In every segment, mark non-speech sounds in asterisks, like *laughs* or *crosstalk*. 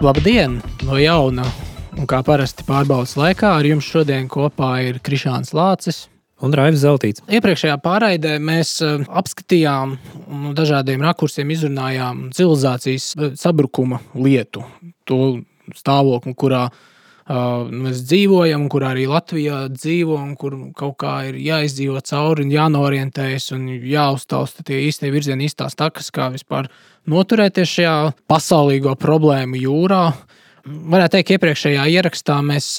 Labdien! No jauna! Un kā parasti pārbaudas laikā, ar jums šodien kopā ir Krišāns Lācis. Un Raivs Zeltīts. Iepriekšējā pārraidē mēs uh, apskatījām un no dažādiem rakursiem izrunājām civilizācijas uh, sabrukuma lietu, to stāvokli, kurā mēs dzīvojam, kur arī Latvijā dzīvo, un kur kaut kā ir jāizdzīvo cauri un jānorientējas un jāuztausta tie īstie virzieni, īstās takas, kā vispār noturēties šajā pasaulīgo problēmu jūrā. Varētu teikt, iepriekšējā ierakstā mēs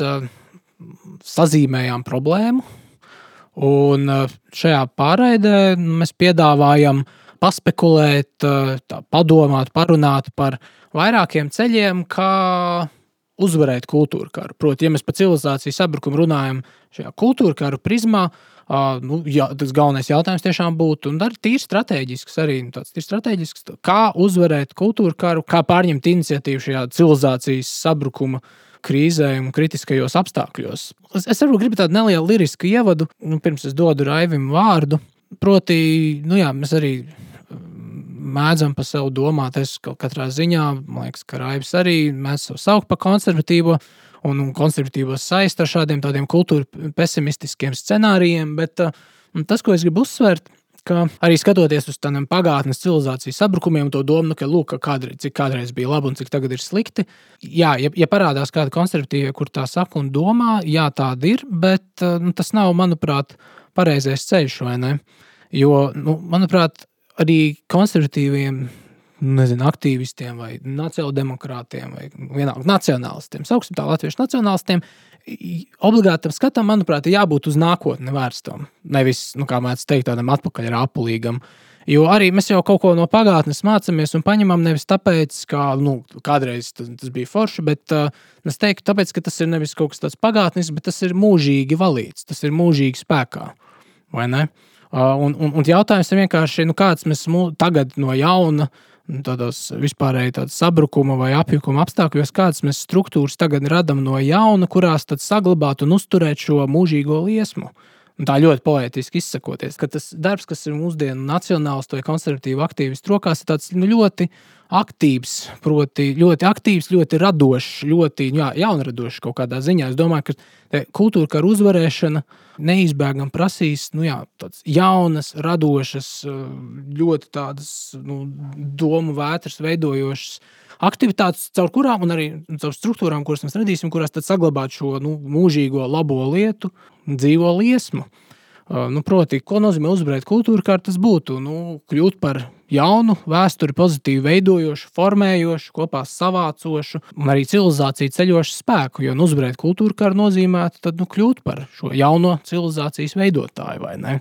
sazīmējām problēmu, Un šajā pārraidē mēs piedāvājam paspekulēt, padomāt, parunāt par vairākiem ceļiem, kā uzvarēt kultūra karu. Proti, ja mēs par civilizācijas sabrukumu runājam šajā kultūra karu prizmā, uh, nu, jā, tas galvenais jautājums tiešām būtu, un arī tīri strateģisks, arī nu, tāds strateģisks, kā uzvarēt kultūra karu, kā pārņemt iniciatīvu šajā civilizācijas sabrukuma krīzē un kritiskajos apstākļos. Es, es varbūt gribu tādu nelielu lirisku ievadu, nu, pirms es dodu Raivim vārdu. Proti, nu jā, mēs arī mēdzam par sevi domāt. Es katrā ziņā, man liekas, ka Raivs arī mēdz sev saukt par konservatīvu. Un, un konservatīvos saist ar šādiem tādiem kultūra pesimistiskiem scenārijiem, bet uh, tas, ko es gribu uzsvērt, ka arī skatoties uz tādiem pagātnes civilizācijas sabrukumiem, to domu, nu, ka, lūk, kādreiz, cik kādreiz bija labi un cik tagad ir slikti. Jā, ja, ja parādās kāda konservatīva, kur tā saka un domā, jā, tāda ir, bet nu, tas nav, manuprāt, pareizais ceļš? Jo, nu, manuprāt, arī konservatīviem nezinu, aktīvistiem vai nacionāldemokrātiem vai vienalga nacionālistiem, sauksim tā latviešu nacionālistiem, obligātam skatam, manuprāt, ir jābūt uz nākotni vērstam. Nevis, nu, kā mēdz teikt, tādam atpakaļ rāpulīgam. Jo arī mēs jau kaut ko no pagātnes mācāmies un paņemam nevis tāpēc, ka nu, kādreiz tas, tas bija forši, bet uh, es teiktu, tāpēc, ka tas ir nevis kaut kas tāds pagātnis, bet tas ir mūžīgi valīts, tas ir mūžīgi spēkā. Vai ne? Uh, un, un, un jautājums ir vienkārši, nu, kāds mēs tagad no jauna uh, tādos vispārēji sabrukuma vai apjukuma apstākļos, kādas mēs struktūras tagad radām no jauna, kurās tad saglabāt un uzturēt šo mūžīgo liesmu. Un tā ļoti poētiski izsakoties, ka tas darbs, kas ir mūsdienu nacionālistu vai konservatīvu aktīvistu rokās, ir tāds nu, ļoti aktīvs, proti, ļoti aktīvs, ļoti radošs, ļoti jā, jaunradošs kaut kādā ziņā. Es domāju, ka kultūra kara uzvarēšana neizbēgami prasīs nu, jā, jaunas, radošas, ļoti tādas nu, domu vētras veidojošas aktivitātes, caur kurām un arī caur struktūrām, kuras mēs radīsim, kurās saglabāt šo nu, mūžīgo labo lietu, dzīvo liesmu. Uh, nu, proti, ko nozīmē uzvarēt kultūru, kā tas būtu? Nu, kļūt par jaunu, vēsturi pozitīvi veidojošu, formējošu, kopā savācošu un arī civilizāciju ceļošu spēku. Jo nu, uzvarēt kultūru kā nozīmē, tad nu, kļūt par šo jauno civilizācijas veidotāju vai ne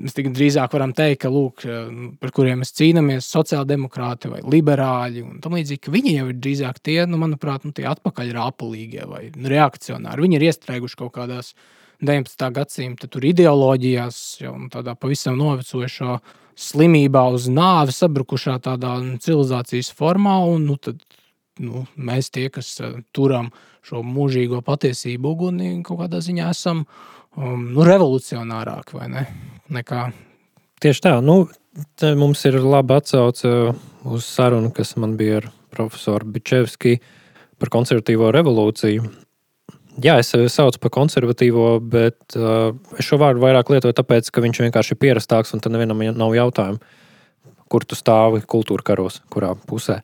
mēs drīzāk varam teikt, ka, lūk, par kuriem mēs cīnāmies, sociāldemokrāti vai liberāļi, un tam līdzīgi, viņi jau ir drīzāk tie, nu, manuprāt, nu, tie atpakaļrāpulīgie vai nu, reakcionāri. Viņi ir iestrēguši kaut kādās 19. gadsimta ideoloģijās, jau nu, tādā pavisam novecojušā slimībā uz nāvi sabrukušā tādā civilizācijas formā, un nu, tad, nu, mēs tie, kas turam šo mūžīgo patiesību uguni, kaut kādā ziņā esam um, nu, revolucionārāki, vai ne? Nekā. Tieši tā, nu, mums ir laba atsauce uz sarunu, kas man bija ar profesoru Bičevski par konservatīvo revolūciju. Jā, es sevi saucu par konservatīvo, bet uh, es šo vārdu vairāk lietoju tāpēc, ka viņš vienkārši ir pierastāks un tad nevienam nav jautājumu, kur tu stāvi kultūra karos, kurā pusē.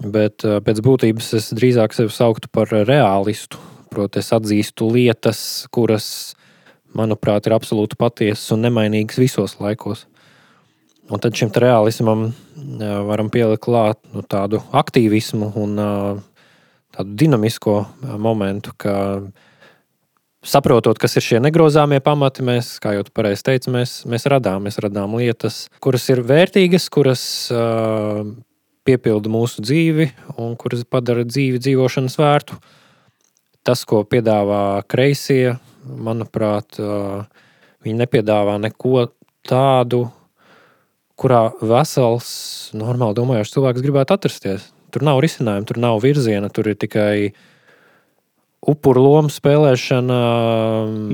Bet uh, pēc būtības es drīzāk sevi sauktu par realistu, Proti, es atzīstu lietas, kuras, manuprāt, ir absolūti patiesas un nemainīgas visos laikos. Un tad šim realismam varam pielikt klāt nu, tādu aktīvismu un tādu dinamisko momentu, ka saprotot, kas ir šie negrozāmie pamati, mēs, kā jau pareizi teicu, mēs, mēs radām, mēs radām lietas, kuras ir vērtīgas, kuras uh, piepilda mūsu dzīvi un kuras padara dzīvi dzīvošanas vērtu. Uh, tas, ko piedāvā kreisie, manuprāt, viņi nepiedāvā neko tādu, kurā vesels, normāli domājošs cilvēks gribētu atrasties. Tur nav risinājumu, tur nav virziena, tur ir tikai upuru lomu spēlēšana,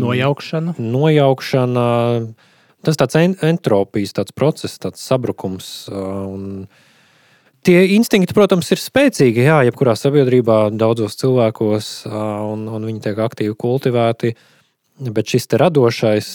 nojaukšana. nojaukšana. Tas tāds entropijas tāds process, tāds sabrukums. Un Tie instinkti, protams, ir spēcīgi. Jā, jebkurā sabiedrībā, daudzos cilvēkos, un, un viņi tiek aktīvi kultivēti. Bet šis radošais,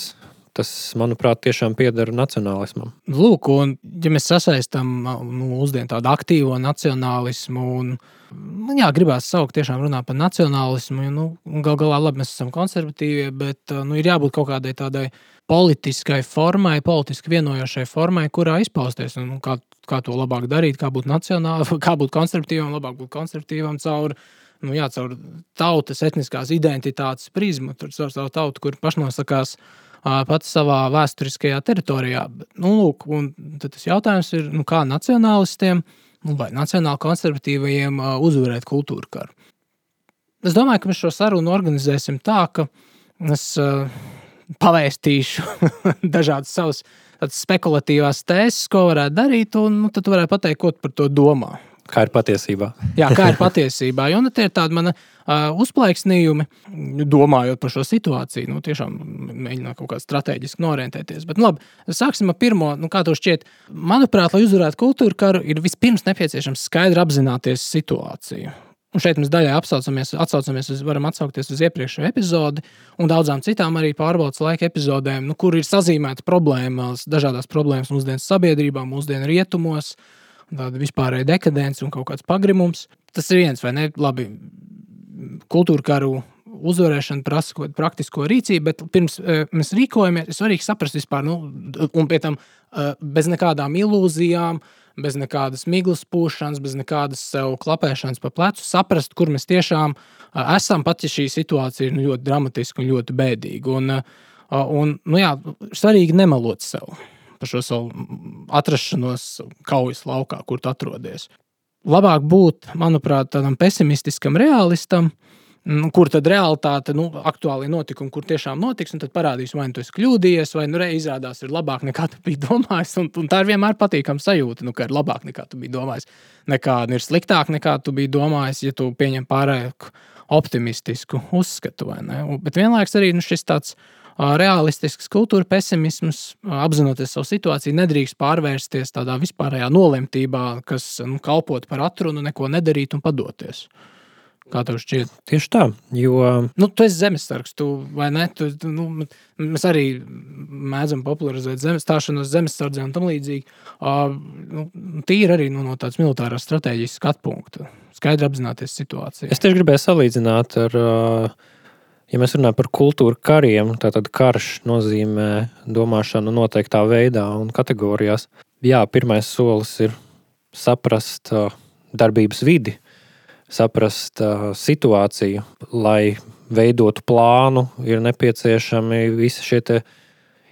tas, manuprāt, tiešām pieder nacionālismam. Lūk, un ja mēs sasaistām nu, mūsdienu tādu aktīvo nacionālismu, un nu, jā, gribās saukt, tiešām runā par nacionālismu, nu, gal galā labi, mēs esam konservatīvi, bet nu, ir jābūt kaut kādai tādai politiskai formai, politiski vienojošai formai, kurā izpausties. Un, kā, kā to labāk darīt, kā būt nacionālam, *laughs* kā būt konservatīvam, labāk būt konservatīvam caur nu, jā, caur tautas etniskās identitātes prizmu, caur savu tautu, kur pašnosakās pats savā vēsturiskajā teritorijā. Nu, lūk, tas jautājums ir, nu, kā nacionālistiem nu, vai nacionāli konservatīvajiem uzvarēt kultūru karu. Es domāju, ka mēs šo sarunu organizēsim tā, ka es pavēstīšu *laughs* dažādas savas spekulatīvās tēzes, ko varētu darīt, un nu, tad varētu pateikt, ko par to domā. Kā ir patiesībā? Jā, kā ir patiesībā. Jo nu, tie ir tādi mani uh, uzplaiksnījumi, domājot par šo situāciju. Nu, tiešām mēģināt kaut kā strateģiski orientēties. Bet, nu, labi, sāksim ar pirmo. Nu, kā tev šķiet, manuprāt, lai uzvarētu kultūra karu, ir vispirms nepieciešams skaidri apzināties situāciju. Un šeit mēs daļai atsaucamies, atsaucamies uz, varam atsaukties uz iepriekšējo epizodi un daudzām citām arī pārbaudas laika epizodēm, nu, kur ir sazīmēta problēmas, dažādas problēmas mūsdienu sabiedrībā, mūsdienu rietumos. Uh, tāda vispārēja dekadence un kaut kāds pagrimums. Tas ir viens vai ne? Labi, kultūra karu uzvarēšana prasa kaut kādu praktisko rīcību, bet pirms uh, mēs rīkojamies, ir svarīgi saprast vispār, nu, un pie tam uh, bez nekādām ilūzijām, bez nekādas miglas pūšanas, bez nekādas sev klapēšanas pa plecu, saprast, kur mēs tiešām uh, esam, pat ja šī situācija ir nu, ļoti dramatiska un ļoti bēdīga. Un, uh, un, nu, jā, svarīgi nemelot sev par šo savu atrašanos kaujas laukā, kur tu atrodies. Labāk būt, manuprāt, tādam pesimistiskam realistam, nu, kur tad realitāte, nu, aktuāli notikumi, kur tiešām notiks, un tad parādīs, vai nu tu esi kļūdījies, vai nu reiz izrādās ir labāk nekā tu biji domājis. Un, un tā ir vienmēr patīkama sajūta, nu, ka ir labāk nekā tu biji domājis. Nekā ir sliktāk nekā tu biji domājis, ja tu pieņem pārāk optimistisku uzskatu. Bet vienlaikus arī nu, šis tāds realistisks kultūra pesimisms, apzinoties savu situāciju, nedrīkst pārvērsties tādā vispārējā nolemtībā, kas nu, kalpot par atrunu, neko nedarīt un padoties. Kā tev šķiet? Tieši tā, jo. Nu, tu esi zemesargs, tu vai ne? Tu, nu, mēs arī mēdzam popularizēt zemes, stāšanos zemesardzē un tam līdzīgi. Uh, nu, tīri arī nu, no tādas militārās stratēģijas skatu punkta. Skaidri apzināties situāciju. Es tieši gribēju salīdzināt ar uh, Ja mēs runājam par kultūra kariem, tad karš nozīmē domāšanu noteiktā veidā un kategorijās. Jā, pirmais solis ir saprast darbības vidi, saprast situāciju, lai veidotu plānu, ir nepieciešami visi šie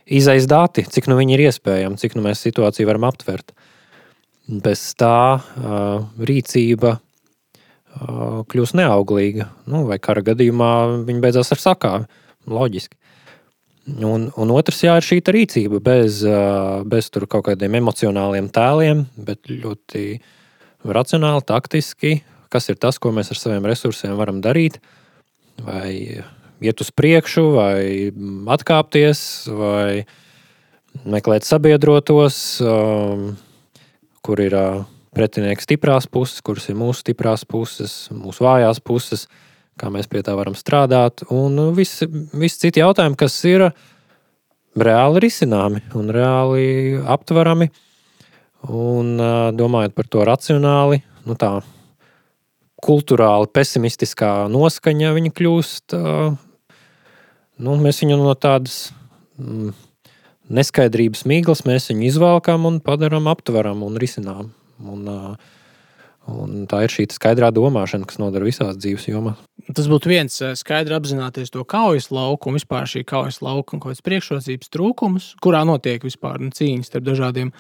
izaisa dati, cik nu viņi ir iespējami, cik nu mēs situāciju varam aptvert. Bez tā rīcība kļūst neauglīga. Nu, vai kara gadījumā viņa beidzās ar sakāvi. Loģiski. Un, un otrs, jā, ir šī rīcība bez, bez kaut kādiem emocionāliem tēliem, bet ļoti racionāli, taktiski, kas ir tas, ko mēs ar saviem resursiem varam darīt. Vai iet uz priekšu, vai atkāpties, vai meklēt sabiedrotos, kur ir pretinieka stiprās puses, kuras ir mūsu stiprās puses, mūsu vājās puses, kā mēs pie tā varam strādāt, un visi, visi citi jautājumi, kas ir reāli risināmi un reāli aptverami. Un domājot par to racionāli, nu tā kultūrāli pesimistiskā noskaņa, viņa kļūst. Nu, mēs viņu no tādas mm, neskaidrības mīklas izvelkam un padarām aptveram un risinām. Un, un tā ir šī skaidrā domāšana, kas nodara visās dzīves jomās. Tas būtu viens skaidrs apzināties to kaujas lauku un vispār šī kaujas lauka un kādas priekšrocības trūkumus, kurā notiek vispār nu, cīņas starp dažādiem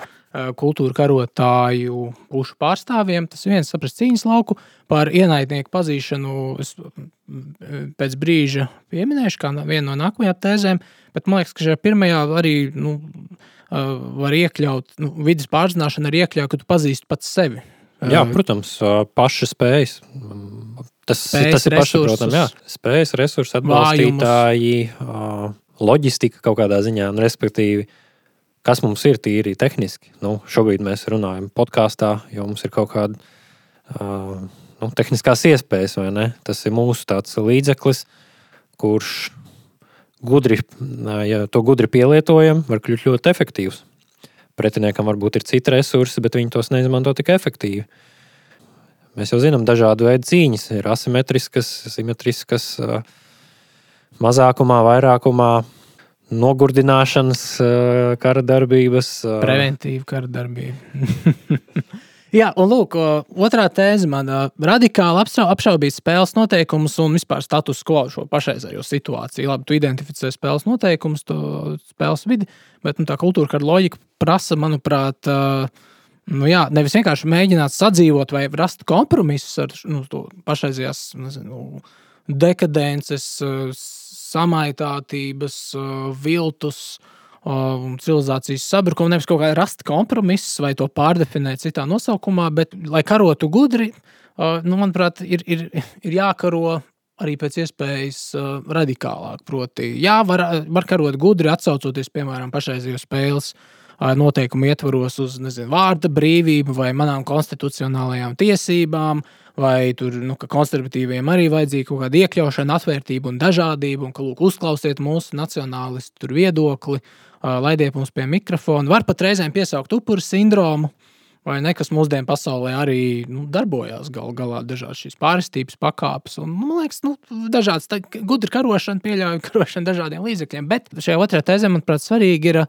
kultūra karotāju pušu pārstāvjiem. Tas viens saprast cīņas lauku par ienaidnieku pazīšanu. Es pēc brīža pieminēšu, kā vienu no nākamajām tēzēm, bet man liekas, ka šajā pirmajā arī nu, var iekļaut, nu, vidas pārzināšana arī iekļaut, ka tu pazīsti pats sevi. Jā, protams, paša spējas. Tas, spējas, tas ir pašsaprotami. Spējas, resursi, atbalstītāji, Vājumus. loģistika kaut kādā ziņā, un respektīvi, kas mums ir tīri tehniski. Nu, šobrīd mēs runājam podkāstā, jo mums ir kaut kāda nu, tehniskās iespējas, vai ne? Tas ir mūsu līdzeklis, kurš gudri, ja to gudri pielietojam, var kļūt ļoti efektīvs. Pretiniekam varbūt ir citi resursi, bet viņi tos neizmanto tik efektīvi. Mēs jau zinām, dažādu veidu cīņas ir asimetriskas, simetriskas, mazākumā, vairākumā, nogurdināšanas, kara darbības. Preventīva kara darbība. *laughs* Jā, un lūk, otrā tēze man radikāli apšaubīt spēles noteikumus un vispār status quo šo pašreizējo situāciju. Labi, tu identificē spēles noteikumus, to spēles vidi, bet nu, tā kultūra, kā loģika prasa, manuprāt, nu, jā, nevis vienkārši mēģināt sadzīvot vai rast kompromisus ar nu, to pašreizējās nezinu, dekadences, samaitātības, viltus um, civilizācijas sabrukumu, nevis kaut kā rast kompromisus vai to pārdefinēt citā nosaukumā, bet, lai karotu gudri, nu, manuprāt, ir, ir, ir jākaro arī pēc iespējas radikālāk. Proti, jā, var, var karot gudri, atcaucoties, piemēram, pašreizējo spēles noteikumu ietvaros uz nezinu, vārda brīvību vai manām konstitucionālajām tiesībām, vai tur nu, konservatīviem arī vajadzīga kaut kāda iekļaušana, atvērtība un dažādība, un ka lūk, uzklausiet mūsu nacionālistu viedokli. Laidiet mums pie mikrofona. Var pat reizēm piesaukt upuru sindromu. Vai ne, kas mūsdienu pasaulē arī nu, darbojās gal galā, dažādas šīs pārstības pakāpes. Un, nu, man liekas, nu, dažādas gudri karošana, pieļauju karošanu dažādiem līdzekļiem. Bet šajā otrajā tēzē, manuprāt, svarīgi ir,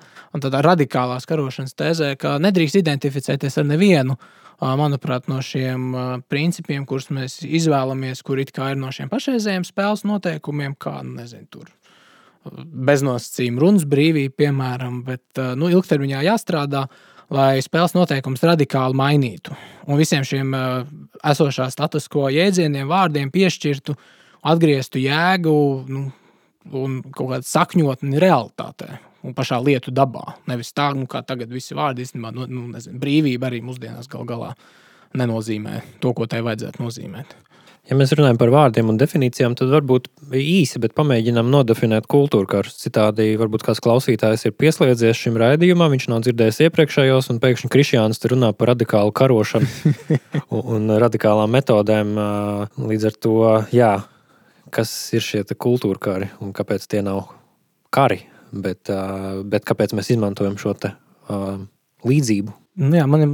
tādā radikālās karošanas tēzē, ka nedrīkst identificēties ar nevienu. Manuprāt, no šiem principiem, kurus mēs izvēlamies, kur it kā ir no šiem pašreizējiem spēles noteikumiem, kā, nu, nezinu, tur beznosacījuma runas brīvība, piemēram, bet nu, ilgtermiņā jāstrādā, lai spēles noteikumus radikāli mainītu. Un visiem šiem uh, esošā status quo jēdzieniem, vārdiem piešķirtu, atgrieztu jēgu nu, un kaut kādu sakņotni realitātē. Un pašā lietu dabā. Nevis tā, nu, kā tagad visi vārdi īstenībā, nu, nu, nezinu, brīvība arī mūsdienās gal galā nenozīmē to, ko tai vajadzētu nozīmēt. Ja mēs runājam par vārdiem un definīcijām, tad varbūt īsi, bet pamēģinām nodefinēt kultūru karus. Citādi, varbūt kāds klausītājs ir pieslēdzies šim raidījumam, viņš nav dzirdējis iepriekšējos, un pēkšņi Krišjāns runā par radikālu karošanu *laughs* un, un radikālām metodēm. Līdz ar to, jā, kas ir šie kultūra kari un kāpēc tie nav kari, bet, bet kāpēc mēs izmantojam šo te, līdzību Nu, jā, man ir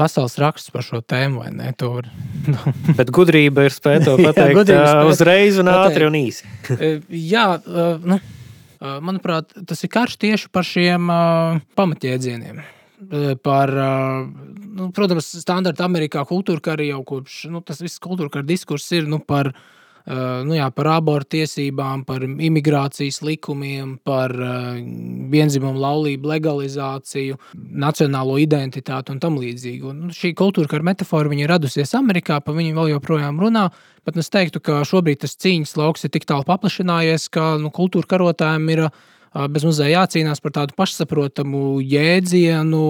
vesels raksts par šo tēmu, vai ne? Var... *laughs* Bet gudrība ir spēja to *laughs* pateikt jā, spēt uzreiz un ātri un īsi. *laughs* Jā, nu, manuprāt, tas ir karš tieši par šiem pamatjēdzieniem. Par, nu, protams, standarta Amerikā kultūra kara jau kopš nu, tas viss kultūra kara diskurss ir nu, par Eh, nu jā, par abortu tiesībām, par imigrācijas likumiem, par eh, vienzimumu laulību legalizāciju, nacionālo identitāti un tam līdzīgi. Un šī kultūra kā metāfora ir radusies Amerikā, pa viņu vēl joprojām runā. Bet es teiktu, ka šobrīd tas cīņas lauks ir tik tālu paplašinājies, ka nu, kultūra karotājiem ir eh, bez mazliet jācīnās par tādu pašsaprotamu jēdzienu,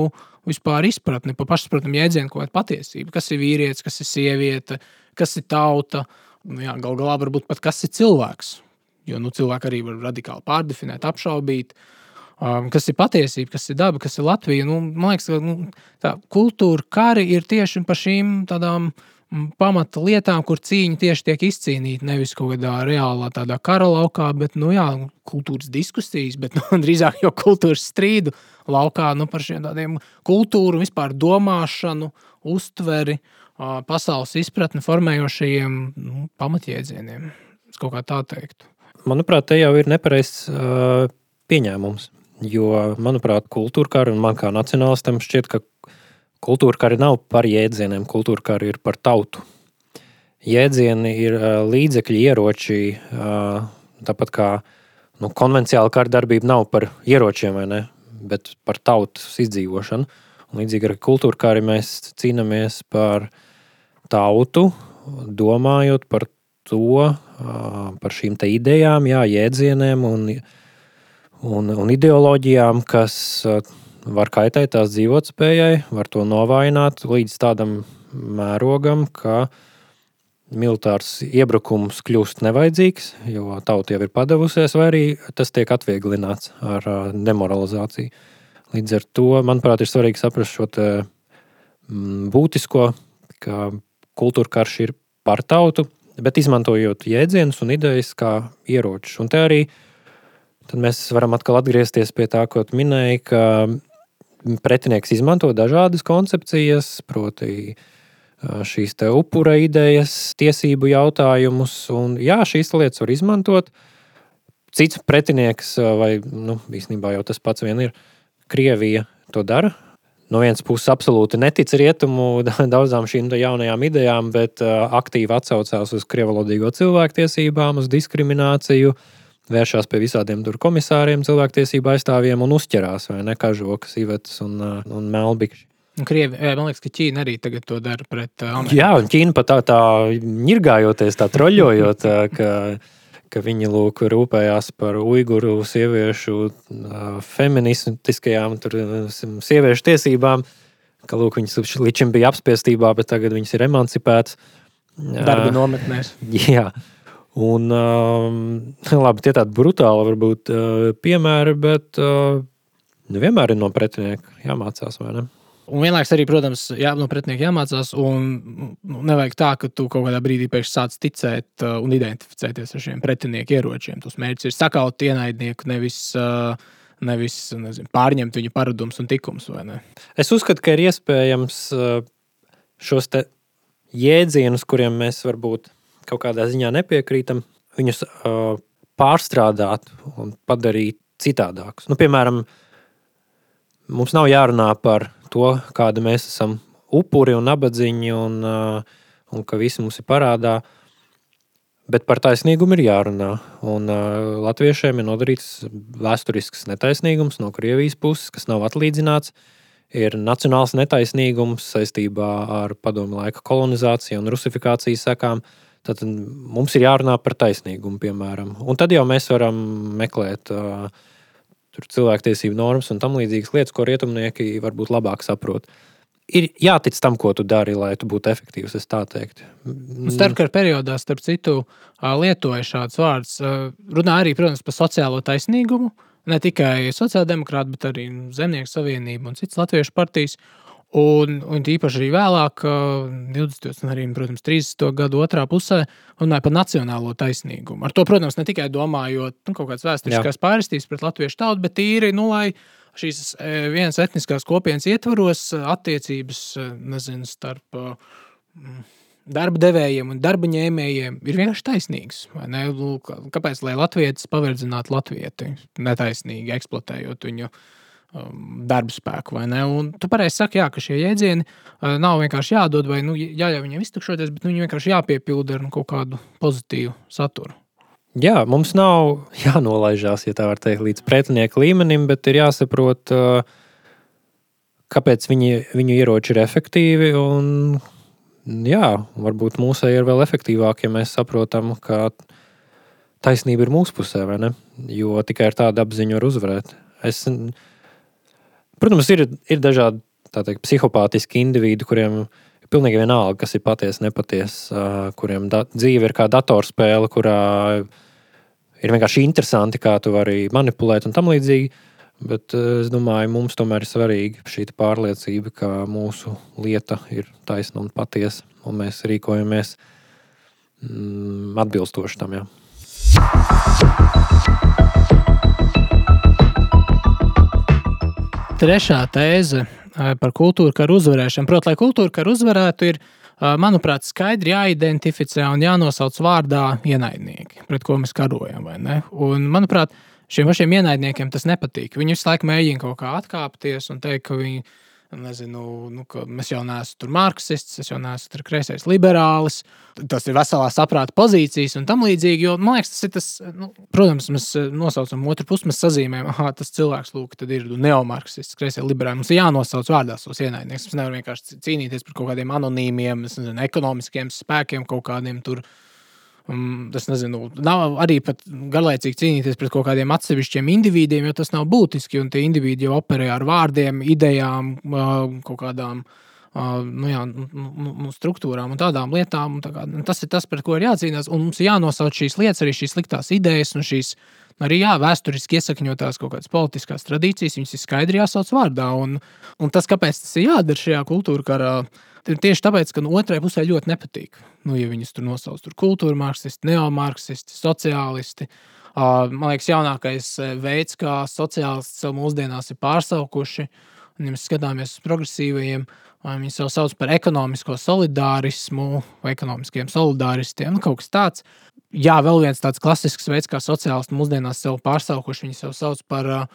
vispār izpratni par pašsaprotamu jēdzienu, ko ir patiesība. Kas ir vīrietis, kas ir sieviete, kas ir tauta. Nu, jā, gal galā varbūt pat kas ir cilvēks. Jo nu, cilvēki arī var radikāli pārdefinēt, apšaubīt. Um, kas ir patiesība, kas ir daba, kas ir Latvija. Nu, man liekas, ka nu, tā kultūra kari ir tieši par šīm tādām mm, pamata lietām, kur cīņa tieši tiek izcīnīta. Nevis kaut kādā reālā tādā kara laukā, bet nu, jā, kultūras diskusijas, bet *laughs* nu, drīzāk jau kultūras strīdu laukā nu, par šiem tādiem kultūru, vispār domāšanu, uztveri. Uh, pasaules izpratni formējošajiem nu, pamatjēdzieniem. Es kaut kā tā teiktu. Manuprāt, te jau ir nepareizs uh, pieņēmums. Jo, manuprāt, kultūra kara un man kā nacionālistam šķiet, ka kultūra kara nav par jēdzieniem, kultūra kara ir par tautu. Jēdzieni ir uh, līdzekļi, ieroči, uh, tāpat kā nu, konvencionāla kara darbība nav par ieročiem, bet par tautas izdzīvošanu. Un līdzīgi ar kultūru kā arī mēs cīnāmies par tautu, domājot par to, par šīm idejām, jā, jēdzieniem un, un, un ideoloģijām, kas var kaitēt tās dzīvotspējai, var to novājināt līdz tādam mērogam, ka militārs iebrukums kļūst nevajadzīgs, jo tauta jau ir padavusies, vai arī tas tiek atvieglināts ar demoralizāciju. Līdz ar to, manuprāt, ir svarīgi saprast šo te, mm, būtisko, ka kultūra karš ir par tautu, bet izmantojot jēdzienus un idejas kā ieročus. Un te arī mēs varam atkal atgriezties pie tā, ko minēji, ka pretinieks izmanto dažādas koncepcijas, proti, šīs upura idejas, tiesību jautājumus. Un, jā, šīs lietas var izmantot. Cits pretinieks, vai nu, īstenībā jau tas pats vien ir, Krievija to dara. No vienas puses, absolūti netic rietumu *laughs* daudzām šīm jaunajām idejām, bet aktīvi atsaucās uz krievalodīgo cilvēktiesībām, uz diskrimināciju, vēršās pie visādiem komisāriem, cilvēktiesību aizstāvjiem un uzķerās vai ne kažokas, ivetas un, un melbikši. Krievi, man liekas, ka Ķīna arī to dara pret Ameriku. Jā, un Ķīna pat tā, tā ņirgājoties, tā troļļojot, ka ka viņi lūk, rūpējās par uiguru sieviešu feministiskajām tur, sieviešu tiesībām, ka lūk, viņas līdz šim bija apspiestībā, bet tagad viņas ir emancipētas. Darba nometnēs. *laughs* Jā. Un, um, labi, tie tādi brutāli varbūt uh, piemēri, bet uh, vienmēr ir no pretinieka jāmācās, vai ne? Un vienlaikus arī, protams, jā, no pretinieka jāmācās. Un nu, nevajag tā, ka tu kaut kādā brīdī pēkšņi sāc ticēt uh, un identificēties ar šiem pretinieku ieročiem. Tas mērķis ir sakaut ienaidnieku, nevis, uh, nevis nezinu, pārņemt viņa paradumus un tikumus. Es uzskatu, ka ir iespējams uh, šos jēdzienus, kuriem mēs varbūt kaut kādā ziņā nepiekrītam, viņus uh, pārstrādāt un padarīt citādākus. Nu, piemēram, mums nav jārunā par to, kāda mēs esam upuri un nabadzīņi, un, uh, un ka visi mums ir parādā. Bet par taisnīgumu ir jārunā. Un, uh, latviešiem ir nodarīts vēsturisks netaisnīgums no Krievijas puses, kas nav atlīdzināts. Ir nacionāls netaisnīgums saistībā ar padomu laika kolonizāciju un rusifikācijas sekām. Tad mums ir jārunā par taisnīgumu, piemēram. Un tad jau mēs varam meklēt uh, cilvēktiesību normas un tam līdzīgas lietas, ko rietumnieki varbūt labāk saprot. Ir jātic tam, ko tu dari, lai tu būtu efektīvs. Es tā teiktu. Starpkara periodā, starp citu, lietoja šāds vārds. Runā arī, protams, par sociālo taisnīgumu. Ne tikai sociāldemokrāti, bet arī Zemnieku savienība un citas latviešu partijas. Un, un īpaši arī vēlāk, 20. un arī, protams, 30. gadu otrā pusē, runāja par nacionālo taisnīgumu. Ar to, protams, ne tikai domājot nu, kaut kādas vēsturiskās pārstības pret latviešu tautu, bet tīri, nu, lai šīs vienas etniskās kopienas ietvaros attiecības nezinu, starp darba devējiem un darba ņēmējiem ir vienkārši taisnīgs. Kāpēc lai Latvijas paverdzinātu Latviju netaisnīgi eksploatējot viņu? Um, darba spēku. Tu pareizi saki, jā, ka šie jēdzieni uh, nav vienkārši jādod vai nu, jāļauj viņiem iztukšoties, bet nu, viņi vienkārši jāpiepilda ar nu, kaut kādu pozitīvu saturu. Jā, mums nav *laughs* jānolaižās, ja tā var teikt, līdz pretinieka līmenim, bet ir jāsaprot, uh, kāpēc viņi, viņu ieroči ir efektīvi. Un, jā, varbūt mūsēji ir vēl efektīvāk, ja mēs saprotam, ka taisnība ir mūsu pusē, vai ne? Jo tikai ar tādu apziņu var uzvarēt. Es, Protams, ir, ir dažādi teikt, psihopātiski individi, kuriem ir pilnīgi vienalga, kas ir patiesa, nepatiesa, kuriem da, dzīve ir kā datorspēle, kurā ir vienkārši interesanti, kā tu vari manipulēt un tam līdzīgi. Bet es domāju, mums tomēr ir svarīga šī pārliecība, ka mūsu lieta ir taisna un patiesa, un mēs rīkojamies mm, atbilstoši tam. Jā. Trešā tēze par kultūru karu uzvarēšanu. Protams, lai kultūra karu uzvarētu, ir, manuprāt, skaidri jāidentificē un jānosauc vārdā ienaidnieki, pret ko mēs karojam. Un, manuprāt, šiem pašiem ienaidniekiem tas nepatīk. Viņi visu laiku mēģina kaut kā atkāpties un teikt, ka viņi ir Nezinu, nu, mēs jau neesam marksists, es jau neesmu kreisais liberālis. Tas ir veselā saprāta pozīcijas un tam līdzīgi. Jo, man liekas, tas ir tas, nu, protams, mēs eh, nosaucam otru pusi, mēs sazīmējam, ah, tas cilvēks lūk, ir neomarksists, kreisais liberālis. Mums ir jānosauc vārdā savus ienaidniekus. Mēs nevaram vienkārši cīnīties par kaut kādiem anonīmiem, nezinu, ekonomiskiem spēkiem, kaut kādiem tur es nezinu, nav arī garlaicīgi cīnīties pret kaut kādiem atsevišķiem individiem, jo tas nav būtiski. Un tie individi jau operē ar vārdiem, idejām, uh, kaut kādām nu, jā, nu, nu, nu, struktūrām un tādām lietām. Un tā kā, tas ir tas, par ko ir jācīnās. Un mums ir jānosauc šīs lietas, arī šīs sliktās idejas un šīs arī jā, vēsturiski iesakņotās kaut kādas politiskās tradīcijas. Viņas ir skaidri jāsauc vārdā. Un, un tas, kāpēc tas ir jādara šajā kultūrā karā, ir tieši tāpēc, ka no otrai pusē ļoti nepatīk. Nu, ja viņus tur nosauc par kultūra marksisti, neomarksisti, sociālisti. Man liekas, jaunākais veids, kā sociālisti sev mūsdienās ir pārsaukuši, un ja mēs skatāmies uz progresīvajiem, Viņi sev sauc par ekonomisko solidārismu vai ekonomiskiem solidāristiem. Nu, kaut kas tāds. Jā, vēl viens tāds klasisks veids, kā sociālisti mūsdienās sev pārsaukuši. Viņi sev sauc par uh,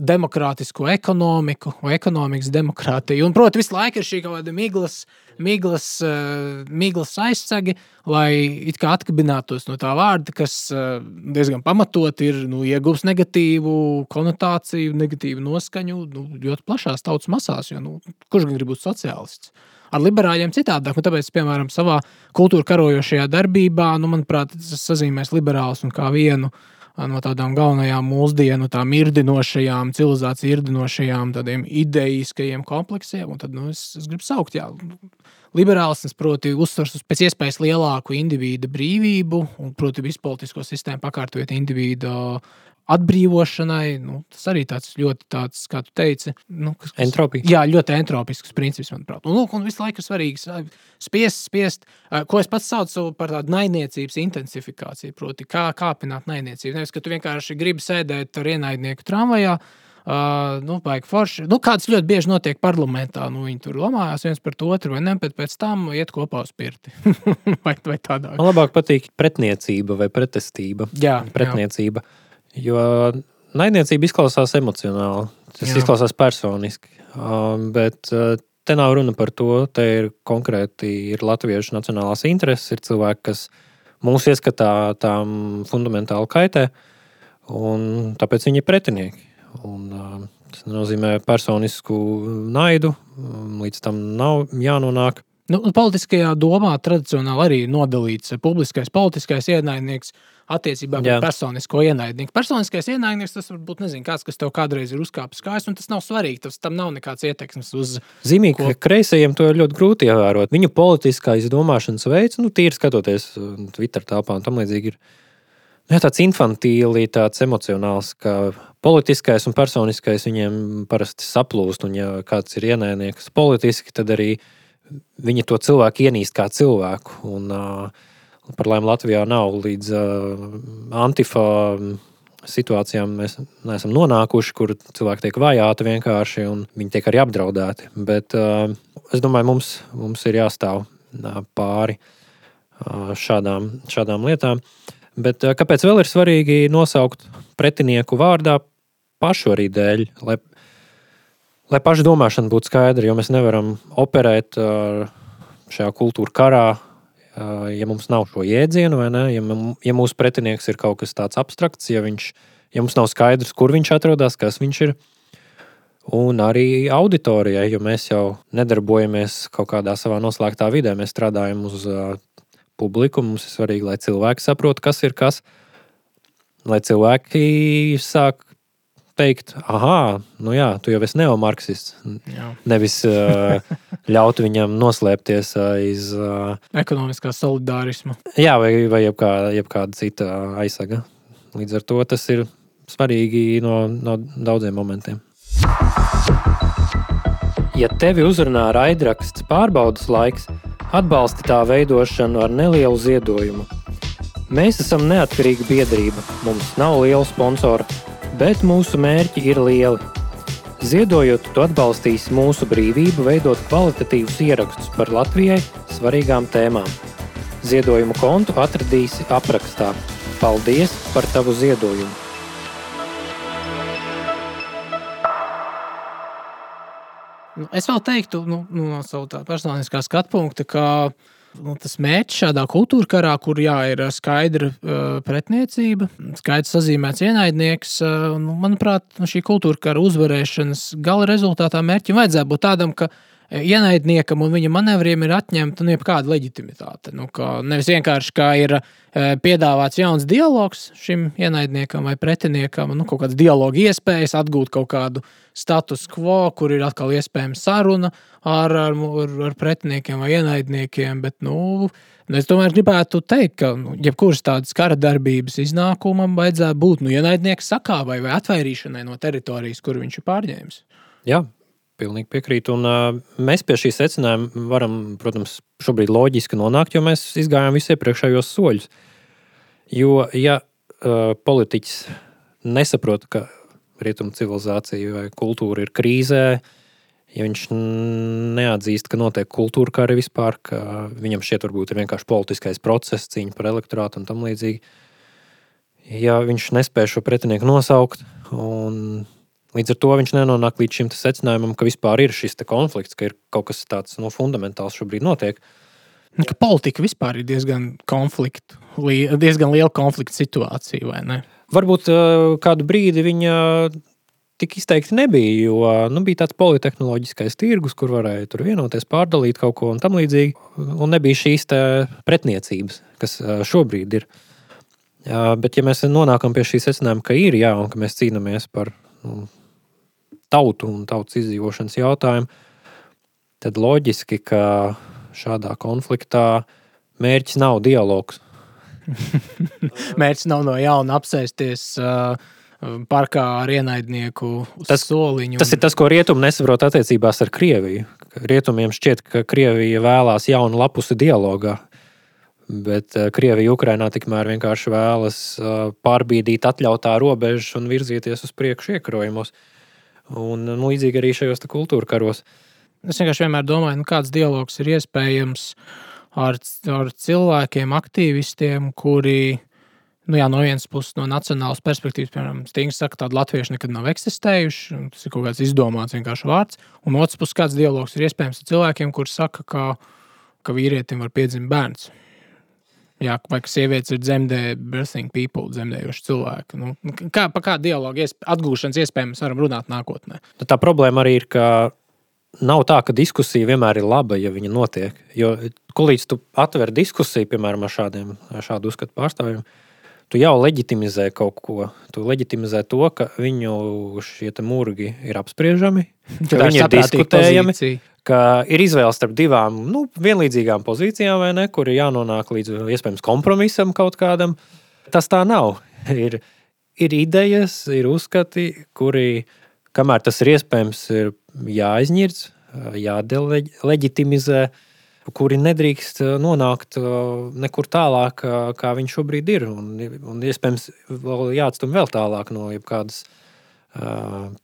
demokrātisko ekonomiku vai ekonomikas demokrātiju. Un, protams, visu laiku ir šī kaut kāda miglas, miglas, uh, miglas aizsegi, lai atkabinātos no tā vārda, kas uh, diezgan pamatot ir nu, ieguvis negatīvu konotāciju, negatīvu noskaņu nu, ļoti plašās tautas masās. Jo, nu, kurš gan grib būt sociālists? Ar liberāļiem citādāk, un tāpēc, piemēram, savā kultūra karojošajā darbībā, nu, manuprāt, tas sazīmēs liberāls un kā vienu uh, no tādām galvenajām mūsdienu, tām irdinošajām, civilizāciju irdinošajām, tādiem ideiskajiem kompleksiem. Un tad nu, es, es gribu saukt, jā, liberālisms, proti, uzsvars uz pēc iespējas lielāku individu brīvību un, proti, visu politisko sistēmu pakārtojot individu atbrīvošanai. Nu, tas arī tāds ļoti, tāds, kā tu teici, nu, kas, kas, entropija. Jā, ļoti entropisks princips, manuprāt. Un, lūk, un visu laiku ir svarīgs spiest, spiest, ko es pats saucu par tādu naidniecības intensifikāciju. Proti, kā kāpināt naidniecību. Nevis, ka tu vienkārši gribi sēdēt ar ienaidnieku tramvajā. Uh, nu, forši. Nu, kāds ļoti bieži notiek parlamentā. Nu, viņi tur lamājās viens par otru, vai ne? Bet pēc tam iet kopā uz pirti. *laughs* vai, vai tādā. Man labāk patīk pretniecība vai pretestība. Jā, pretniecība. Jā. Jo naidniecība izklausās emocionāli, tas Jā. izklausās personiski. Um, bet uh, te nav runa par to, te ir konkrēti ir latviešu nacionālās intereses, ir cilvēki, kas mūsu ieskatā tām fundamentāli kaitē, un tāpēc viņi ir pretinieki. Un, uh, tas nozīmē personisku naidu, um, līdz tam nav jānonāk. Nu, politiskajā domā tradicionāli arī nodalīts publiskais, politiskais ienaidnieks attiecībā pret personisko ienaidnieku. Personiskais ienaidnieks tas var būt nezinu, kāds, kas tev kādreiz ir uzkāpis kājas, un tas nav svarīgi. Tas tam nav nekāds ietekmes uz. Zīmīgi, ko... ka kreisajiem to ir ļoti grūti ievērot. Viņu politiskais domāšanas veids, nu, tīri skatoties uh, Twitter telpā un tam līdzīgi. Ir nu, jā, tāds infantīli, tāds emocionāls, ka politiskais un personiskais viņiem parasti saplūst. Un, ja kāds ir ienaidnieks politiski, tad arī viņi to cilvēku ienīst kā cilvēku. Un, uh, Par laimi Latvijā nav līdz uh, antifa situācijām mēs neesam nonākuši, kur cilvēki tiek vajāti vienkārši un viņi tiek arī apdraudēti. Bet uh, es domāju, mums, mums ir jāstāv pāri šādām, šādām lietām. Bet kāpēc vēl ir svarīgi nosaukt pretinieku vārdā pašu arī dēļ, lai, lai paša domāšana būtu skaidra, jo mēs nevaram operēt šajā kultūra karā ja mums nav šo jēdzienu, vai ne, ja, ja mūsu pretinieks ir kaut kas tāds abstrakts, ja, viņš, ja mums nav skaidrs, kur viņš atrodas, kas viņš ir. Un arī auditorijai, jo mēs jau nedarbojamies kaut kādā savā noslēgtā vidē, mēs strādājam uz uh, publiku. Mums ir svarīgi, lai cilvēki saprotu, kas ir kas. Lai cilvēki sāk teikt, ah, nu jā, tu jau esi neomarksists. Nevis *laughs* ļaut viņam noslēpties aiz ekonomiskā solidārisma. Jā, vai, vai jebkā, jebkāda cita aizsaga. Līdz ar to tas ir svarīgi no, no daudziem momentiem. Ja tevi uzrunā raidraksts pārbaudas laiks, atbalsti tā veidošanu ar nelielu ziedojumu. Mēs esam neatkarīga biedrība, mums nav liela sponsora bet mūsu mērķi ir lieli. Ziedojot, tu atbalstīsi mūsu brīvību veidot kvalitatīvus ierakstus par Latvijai svarīgām tēmām. Ziedojumu kontu atradīsi aprakstā. Paldies par tavu ziedojumu! Nu, es vēl teiktu, nu, nu, no savas personiskā skatu punkta, ka uh, nu, tas mērķis šādā kultūra karā, kur jā, ir skaidra uh, pretniecība, skaidrs sazīmēts ienaidnieks. Uh, nu, manuprāt, nu, šī kultūra kara uzvarēšanas gala rezultātā mērķim vajadzētu būt tādam, ka ienaidniekam un viņa manevriem ir atņemta nu, jebkāda leģitimitāte. Nu, nevis vienkārši kā ir e, piedāvāts jauns dialogs šim ienaidniekam vai pretiniekam, nu, kaut kāds dialogu iespējas, atgūt kaut kādu status quo, kur ir atkal iespējama saruna ar, ar, ar, pretiniekiem vai ienaidniekiem. Bet, nu, Es tomēr gribētu teikt, ka nu, jebkuras tādas kara darbības iznākumam vajadzētu būt nu, ienaidnieka sakāvai vai atvairīšanai no teritorijas, kur viņš ir pārņēmis. Jā, Pilnīgi piekrītu. Un, uh, mēs pie šī secinājuma varam, protams, šobrīd loģiski nonākt, jo mēs izgājām visus iepriekšējos soļus. Jo, ja uh, politiķis nesaprot, ka rietumu civilizācija vai kultūra ir krīzē, ja viņš neatzīst, ka notiek kultūra kari vispār, ka viņam šķiet, varbūt ir vienkārši politiskais process, cīņa par elektorātu un tam līdzīgi. Ja viņš nespēj šo pretinieku nosaukt un Līdz ar to viņš nenonāk līdz šim secinājumam, ka vispār ir šis konflikts, ka ir kaut kas tāds no, nu, fundamentāls šobrīd notiek. Nu, ka politika vispār ir diezgan, konfliktu, diezgan liela konflikta situācija, vai ne? Varbūt kādu brīdi viņa tik izteikti nebija, jo nu, bija tāds politehnoloģiskais tirgus, kur varēja tur vienoties, pārdalīt kaut ko un tam līdzīgi. Un nebija šīs pretniecības, kas šobrīd ir. Bet, ja mēs nonākam pie šī secinājuma, ka ir jā, un ka mēs cīnāmies par nu, tautu un tautas izdzīvošanas jautājumu, tad loģiski, ka šādā konfliktā mērķis nav dialogs. *laughs* mērķis nav no jauna apsēsties uh, parkā ar ienaidnieku tas, soliņu. Tas ir tas, ko rietumi nesaprot attiecībās ar Krieviju. Rietumiem šķiet, ka Krievija vēlās jaunu lapusi dialogā. Bet uh, Krievija Ukrainā tikmēr vienkārši vēlas uh, pārbīdīt atļautā robežas un virzīties uz priekšu iekrojumos. Uh, Un nu, līdzīgi arī šajos kultūra karos. Es vienkārši vienmēr domāju, nu, kāds dialogs ir iespējams ar, ar cilvēkiem, aktīvistiem, kuri nu, jā, no vienas puses, no nacionālas perspektīvas, piemēram, Stīgs saka, ka tādi latvieši nekad nav eksistējuši. Tas ir kaut kāds izdomāts vienkārši vārds. Un otrs puses, kāds dialogs ir iespējams ar cilvēkiem, kuriem saka, ka, ka vīrietim var piedzimt bērns. Jā, vai ka sievietes ir dzemdē, birthing people, dzemdējuši cilvēki. Nu, kā, par kādu dialogu iesp atgūšanas iespējams varam runāt nākotnē? Nu, tā problēma arī ir, ka nav tā, ka diskusija vienmēr ir laba, ja viņa notiek. Jo, kolīdz tu atver diskusiju, piemēram, ar šādiem šādu uzskatu pārstāvjiem, tu jau leģitimizē kaut ko. Tu leģitimizē to, ka viņu šie murgi ir apspriežami, ka viņi ir diskutējami. Pozīcija ka ir izvēle starp divām nu, vienlīdzīgām pozīcijām, ne, kur ir jānonāk līdz iespējams kompromisam kaut kādam. Tas tā nav. *laughs* Ir, ir idejas, ir uzskati, kuri, kamēr tas ir iespējams, ir jāizņird, jādeleģitimizē, kuri nedrīkst nonākt nekur tālāk, kā viņš šobrīd ir. Un, un iespējams, vēl jāatstum vēl tālāk no jebkādas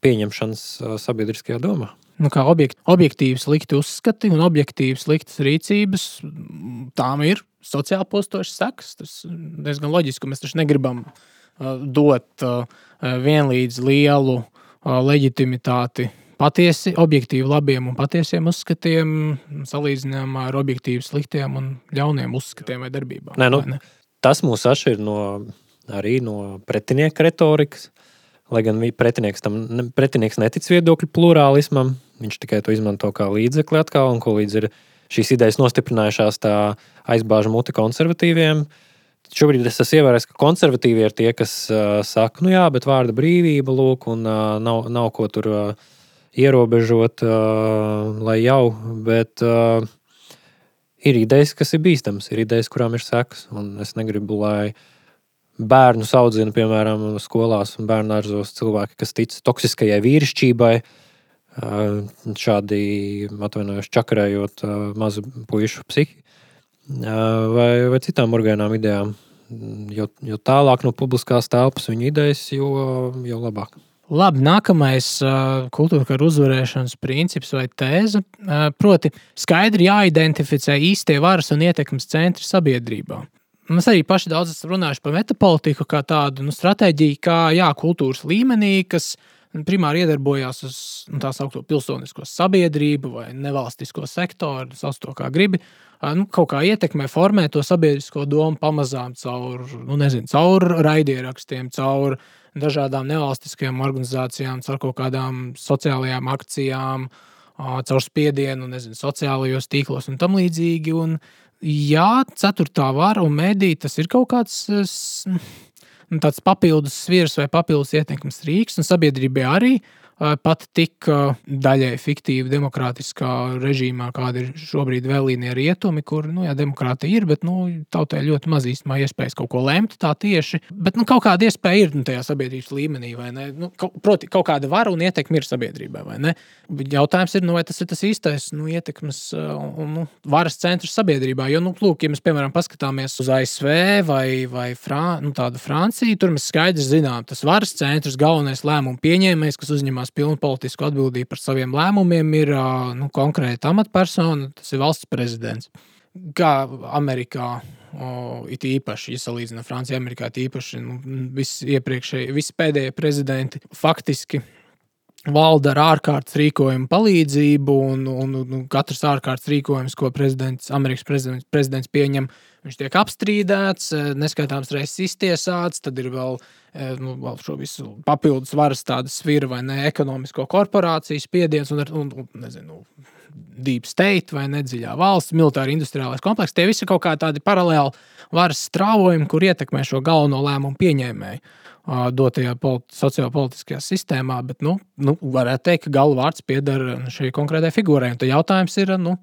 pieņemšanas sabiedriskajā domā nu, objekt, objektīvi slikti uzskati un objektīvi sliktas rīcības, tām ir sociāli postošas sekas. Tas diezgan loģiski, ka mēs taču negribam uh, dot uh, vienlīdz lielu uh, leģitimitāti patiesi, objektīvi labiem un patiesiem uzskatiem, salīdzinām ar objektīvi sliktiem un ļauniem uzskatiem vai darbībām. Nē, nu, vai ne? Tas mūs atšķir no, arī no pretinieka retorikas. Lai gan pretinieks tam pretinieks netic viedokļu plurālismam, Viņš tikai to izmanto kā līdzekli atkal, un ko līdz ir šīs idejas nostiprinājušās, tā aizbāž muti konservatīviem. Šobrīd es esmu ievērojis, ka konservatīvi ir tie, kas uh, saka, nu jā, bet vārda brīvība, lūk, un uh, nav, nav ko tur uh, ierobežot, uh, lai jau, bet uh, ir idejas, kas ir bīstamas, ir idejas, kurām ir sekas, un es negribu, lai bērnu audzina, piemēram, skolās un bērnu dārzos cilvēki, kas tic toksiskajai vīrišķībai, uh, šādi atvainojos čakarējot mazu puišu psihi vai, vai citām orgānām idejām. Jo, jo tālāk no publiskās telpas viņa idejas, jo, jo labāk. Labi, nākamais uh, kultūra kara uzvarēšanas princips vai tēze. Uh, proti, skaidri jāidentificē īstie varas un ietekmes centri sabiedrībā. Mēs arī paši daudz esam runājuši par metapolitiku kā tādu nu, stratēģiju, kā jā, kultūras līmenī, kas uh, primāri iedarbojās uz nu, tā saucamo pilsonisko sabiedrību vai nevalstisko sektoru, sauc to kā gribi. Nu, kaut kā ietekmē, formē to sabiedrisko domu pamazām caur, nu, nezinu, caur raidierakstiem, caur dažādām nevalstiskajām organizācijām, caur kaut kādām sociālajām akcijām caur spiedienu, nezinu, sociālajos tīklos un tam līdzīgi. Un, jā, ceturtā vara un mēdī tas ir kaut kāds. Nu, tāds papildus svirs vai papildus ietekmes rīks, un sabiedrībai arī pat tik daļai fiktīva demokrātiskā režīmā, kāda ir šobrīd vēlīnie rietumi, kur, nu, jā, demokrātija ir, bet, nu, tautai ļoti maz īstenībā iespējas kaut ko lemt tā tieši. Bet, nu, kaut kāda iespēja ir nu, tajā sabiedrības līmenī, vai ne? Nu, kaut, proti, kaut kāda vara un ietekme ir sabiedrībai, vai ne? Jautājums ir, nu, vai tas ir tas īstais nu, ietekmes un nu, varas centrs sabiedrībā. Jo, nu, lūk, ja mēs, piemēram, paskatāmies uz ASV vai, vai Fran nu, Franciju, tur mēs skaidri zinām, tas varas centrs, galvenais lēmumu pieņēmējs, kas uzņemas uzņemās pilnu politisku atbildību par saviem lēmumiem, ir nu, konkrēta amatpersona, tas ir valsts prezidents. Kā Amerikā, o, it īpaši, ja salīdzina Franciju, Amerikā, īpaši nu, visi iepriekšējie, visi pēdējie prezidenti faktiski valda ar ārkārtas rīkojumu palīdzību, un, un, un, katrs ārkārtas rīkojums, ko prezidents, Amerikas prezidents, prezidents pieņem, viņš tiek apstrīdēts, neskaitāms reizes iztiesāts, tad ir vēl nu, šo visu papildus varas tāda svira vai ne ekonomisko korporāciju spiediens un, un, un nezinu, deep state vai nedziļā valsts, militāra industriālais komplekss. Tie visi ir kaut kā tādi paralēli varas strāvojumi, kur ietekmē šo galveno lēmumu pieņēmēju dotajā politi sociopolitiskajā sistēmā, bet, nu, nu, varētu teikt, ka galvārds pieder šai konkrētai figūrai. Un tad jautājums ir, nu,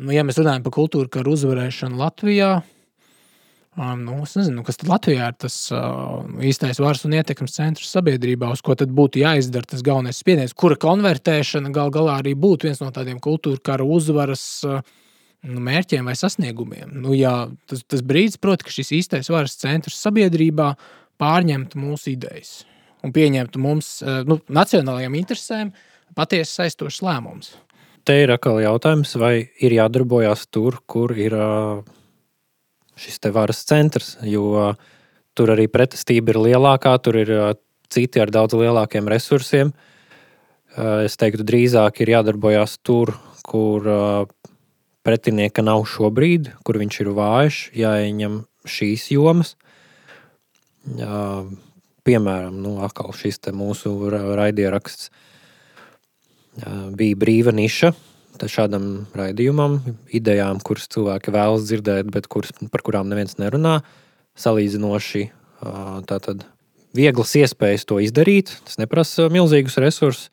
nu, ja mēs runājam par kultūru karu uzvarēšanu Latvijā, Nu, es nezinu, kas tad Latvijā ir tas uh, īstais varas un ietekmes centrs sabiedrībā, uz ko tad būtu jāizdara tas galvenais spiediens, kura konvertēšana gal galā arī būtu viens no tādiem kultūra kara uzvaras uh, mērķiem vai sasniegumiem. Nu, jā, tas, tas brīdis, proti, ka šis īstais varas centrs sabiedrībā pārņemtu mūsu idejas un pieņemtu mums, uh, nu, nacionālajiem interesēm, patiesi saistošs lēmums. Te ir atkal jautājums, vai ir jādarbojas tur, kur ir. Uh šis varas centrs, jo tur arī pretestība ir lielākā, tur ir citi ar daudz lielākiem resursiem. Es teiktu, drīzāk ir jādarbojas tur, kur pretinieka nav šobrīd, kur viņš ir vājš, jāieņem šīs jomas. Piemēram, nu, šis mūsu raidieraksts bija brīva niša, šādam raidījumam, idejām, kuras cilvēki vēlas dzirdēt, bet kuras, par kurām neviens nerunā. Salīdzinoši tātad vieglas iespējas to izdarīt. Tas neprasa milzīgus resursus.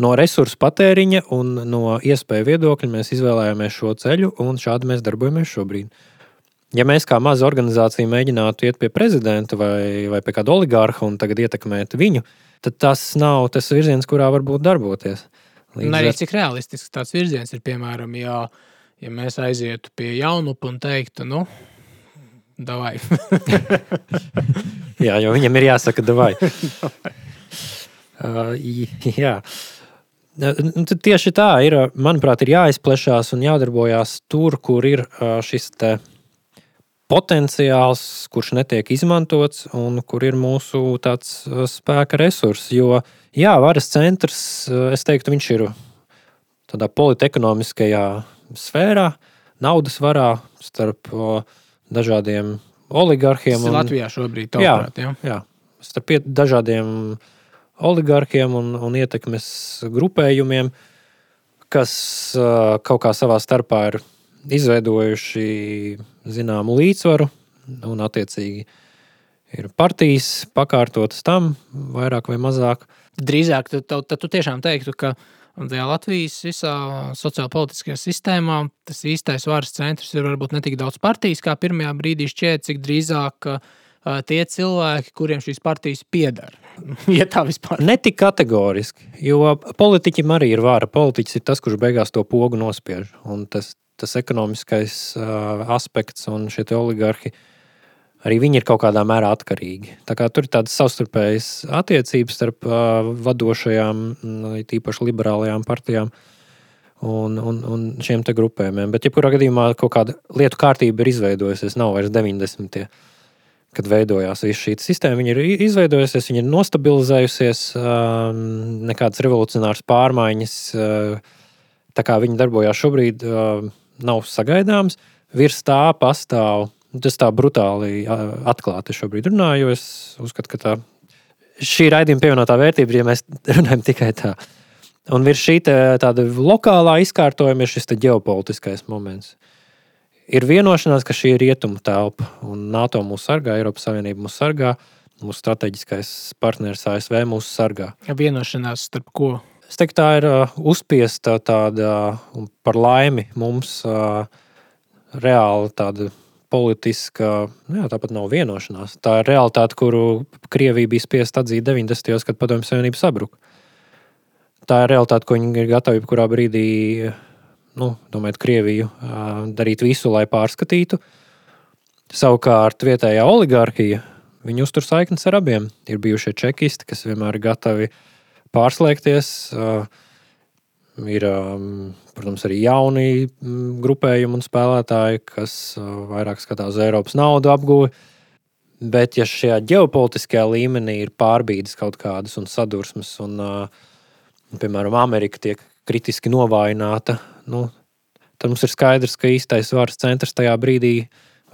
No resursu patēriņa un no iespēju viedokļa mēs izvēlējāmies šo ceļu, un šādi mēs darbojamies šobrīd. Ja mēs kā maza organizācija mēģinātu iet pie prezidenta vai, vai pie kāda oligārha un tagad ietekmēt viņu, tad tas nav tas virziens, kurā varbūt darboties. Līdz un arī cik realistisks tāds virziens ir, piemēram, ja, ja mēs aizietu pie jaunupa un teiktu, nu, davai. *laughs* jā, jo viņam ir jāsaka, davai. *laughs* uh, jā. Nu, tieši tā ir. Manuprāt, ir jāizplešās un jādarbojās tur, kur ir šis potenciāls, kurš netiek izmantots un kur ir mūsu spēka resurss. Jo uh, Jā, varas centrs, eh, es teiktu, viņš ir tādā politekonomiskajā sfērā, naudas varā starp dažādiem oligarkiem. Tas ir Latvijā šobrīd, tavuprāt, jā, jā. jā, starp dažādiem oligarkiem un, un ietekmes grupējumiem, kas uh, kaut kā savā starpā ir izveidojuši zināmu līdzsvaru un attiecīgi ir partijas pakārtotas tam, vairāk vai mazāk. Drīzāk tad, tad, tad tu tiešām teiktu, ka tajā Latvijas visā sociālpolitiskajā sistēmā tas īstais varas centrs ir varbūt ne tik daudz partijas, kā pirmajā brīdī šķiet, cik drīzāk tie cilvēki, kuriem šīs partijas pieder. *laughs* ja tā vispār ne tik kategoriski, jo politiķim arī ir vara. Politiķis ir tas, kurš beigās to pogu nospiež. Un tas, tas ekonomiskais uh, aspekts un šie oligarhi uh, arī viņi ir kaut kādā mērā atkarīgi. Tur ir tādas savstarpējas attiecības starp uh, vadošajām, tīpaši liberālajām partijām. Un, un, un šiem te grupējumiem. Bet, ja kurā gadījumā kaut kāda lietu kārtība ir izveidojusies, nav vairs 90. kad veidojās visa šī sistēma, viņa ir izveidojusies, viņa ir nostabilizējusies, um, nekādas revolucionāras pārmaiņas, uh, tā kā viņi darbojās šobrīd, uh, nav sagaidāmas. Virs tā pastāv Tas tā brutāli atklāti šobrīd runāju. Es uzskatu, ka tā šī raidījuma pievienotā vērtība, ja mēs *laughs* runājam tikai tā. Un virs šī tāda lokālā izkārtojuma ir šis ģeopolitiskais moments. Ir vienošanās, ka šī ir rietumu telpa, un NATO mūs sargā, Eiropas Savienība mūs sargā, mūsu strateģiskais partneris ASV mūs sargā. Vienošanās starp ko? Es teiktu, tā ir uh, uzspiesta tāda, un par laimi mums uh, reāli tāda politiska, nu jā, tāpat nav vienošanās. Tā ir realitāte, kuru Krievija bija spiest atzīt 90. gados, kad Padomju Savienība sabruka. Tā ir realitāte, ko viņi ir gatavi jebkurā brīdī, nu, domājot, Krieviju darīt visu, lai pārskatītu. Savukārt vietējā oligarhija, viņi uztur saiknes ar abiem. Ir bijušie čekisti, kas vienmēr ir gatavi pārslēgties. Ir Protams, arī jauni mm, grupējumi un spēlētāji, kas uh, vairāk skatās uz Eiropas naudu apgūvi. Bet, ja šajā ģeopolitiskajā līmenī ir pārbīdes kaut kādas un sadursmes, un, uh, piemēram, Amerika tiek kritiski novājināta, nu, tad mums ir skaidrs, ka īstais varas centrs tajā brīdī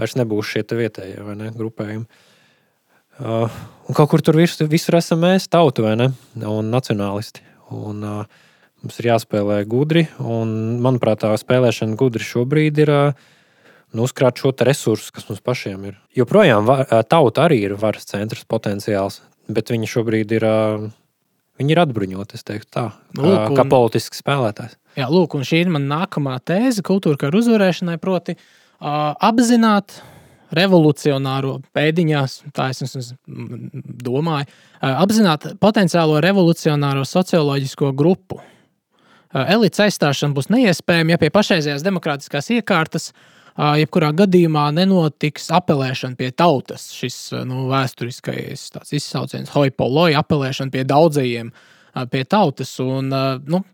vairs nebūs šie vietējie ne, grupējumi. Uh, un kaut kur tur visur, visur esam mēs, tauta vai ne, un nacionālisti. Un, uh, Mums ir jāspēlē gudri, un, manuprāt, tā spēlēšana gudri šobrīd ir nu, uzkrāt šo resursu, kas mums pašiem ir. Joprojām var, tauta arī ir varas centrs potenciāls, bet viņi šobrīd ir. Viņi ir atbruņoti, es teiktu, tā, lūk, un, kā politisks spēlētājs. Jā, lūk, un šī ir mana nākamā tēze kultūra karu uzvarēšanai, proti, uh, apzināt revolucionāro pēdiņās, tā es, domāju, apzināt potenciālo revolucionāro socioloģisko grupu, elites aizstāšana būs neiespējama, ja pie pašreizējās demokrātiskās iekārtas jebkurā gadījumā nenotiks apelēšana pie tautas. Šis nu, vēsturiskais izsauciens, hoipoloja, apelēšana pie daudzajiem, pie tautas. Un, nu,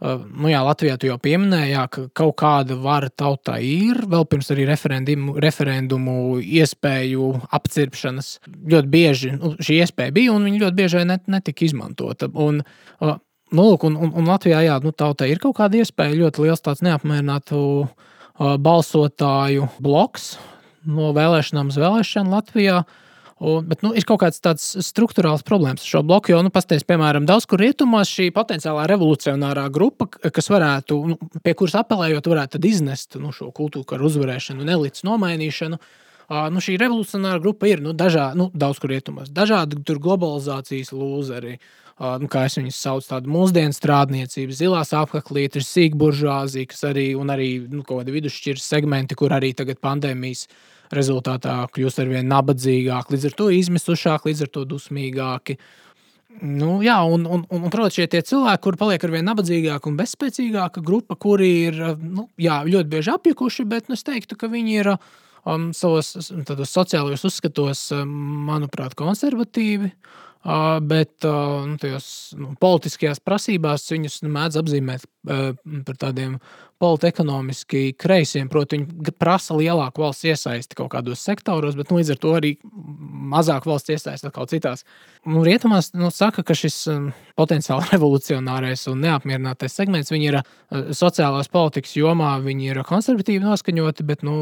Nu jā, Latvijā jau pieminēji, jā, ka kaut kāda vara tautā ir, vēl pirms arī referendumu, referendumu iespēju apcirpšanas. Ļoti bieži nu, šī iespēja bija, un viņa ļoti bieži net, netika izmantota. Un, Nu, lūk, un, un, un Latvijā jā, nu, tautai ir kaut kāda iespēja, ļoti liels tāds neapmierinātu balsotāju bloks no vēlēšanām uz vēlēšanu Latvijā. Un, bet nu, ir kaut kāds tāds struktūrāls problēmas ar šo bloku. Jo, nu, pasties, piemēram, daudz kur rietumos šī potenciālā revolucionārā grupa, kas varētu, nu, pie kuras apelējot, varētu iznest nu, šo kultūru karu uzvarēšanu un elites nomainīšanu. Uh, nu, šī revolucionāra grupa ir nu, dažā, nu, daudz kur rietumos. Dažādi globalizācijas lūzeri, nu, kā es viņus saucu, tāda mūsdienu strādniecība, zilās apaklītes, sīkburžāzija, kas arī, un arī nu, kaut kādi vidusšķiras segmenti, kur arī tagad pandēmijas rezultātā kļūst ar vien nabadzīgāki, līdz ar to izmisušāki, līdz ar to dusmīgāki. Nu, jā, un, un, un, un, protams, šie cilvēki, kuriem paliek ar vien nabadzīgāka un bezspēcīgāka grupa, kuri ir nu, jā, ļoti bieži apjukuši, bet nu, es teiktu, ka viņi ir um, savos sociālajos uzskatos, manuprāt, konservatīvi. Uh, bet nu, tajos nu, politiskajās prasībās viņus mēdz apzīmēt par tādiem politekonomiski kreisiem. Proti, viņi prasa lielāku valsts iesaisti kaut kādos sektoros, bet nu, līdz ar to arī mazāk valsts iesaisti kaut citās. Nu, rietumās nu, saka, ka šis potenciāli *laughs* revolucionārais un neapmierinātais segments ir sociālās politikas jomā, viņi ir konservatīvi noskaņoti, bet nu,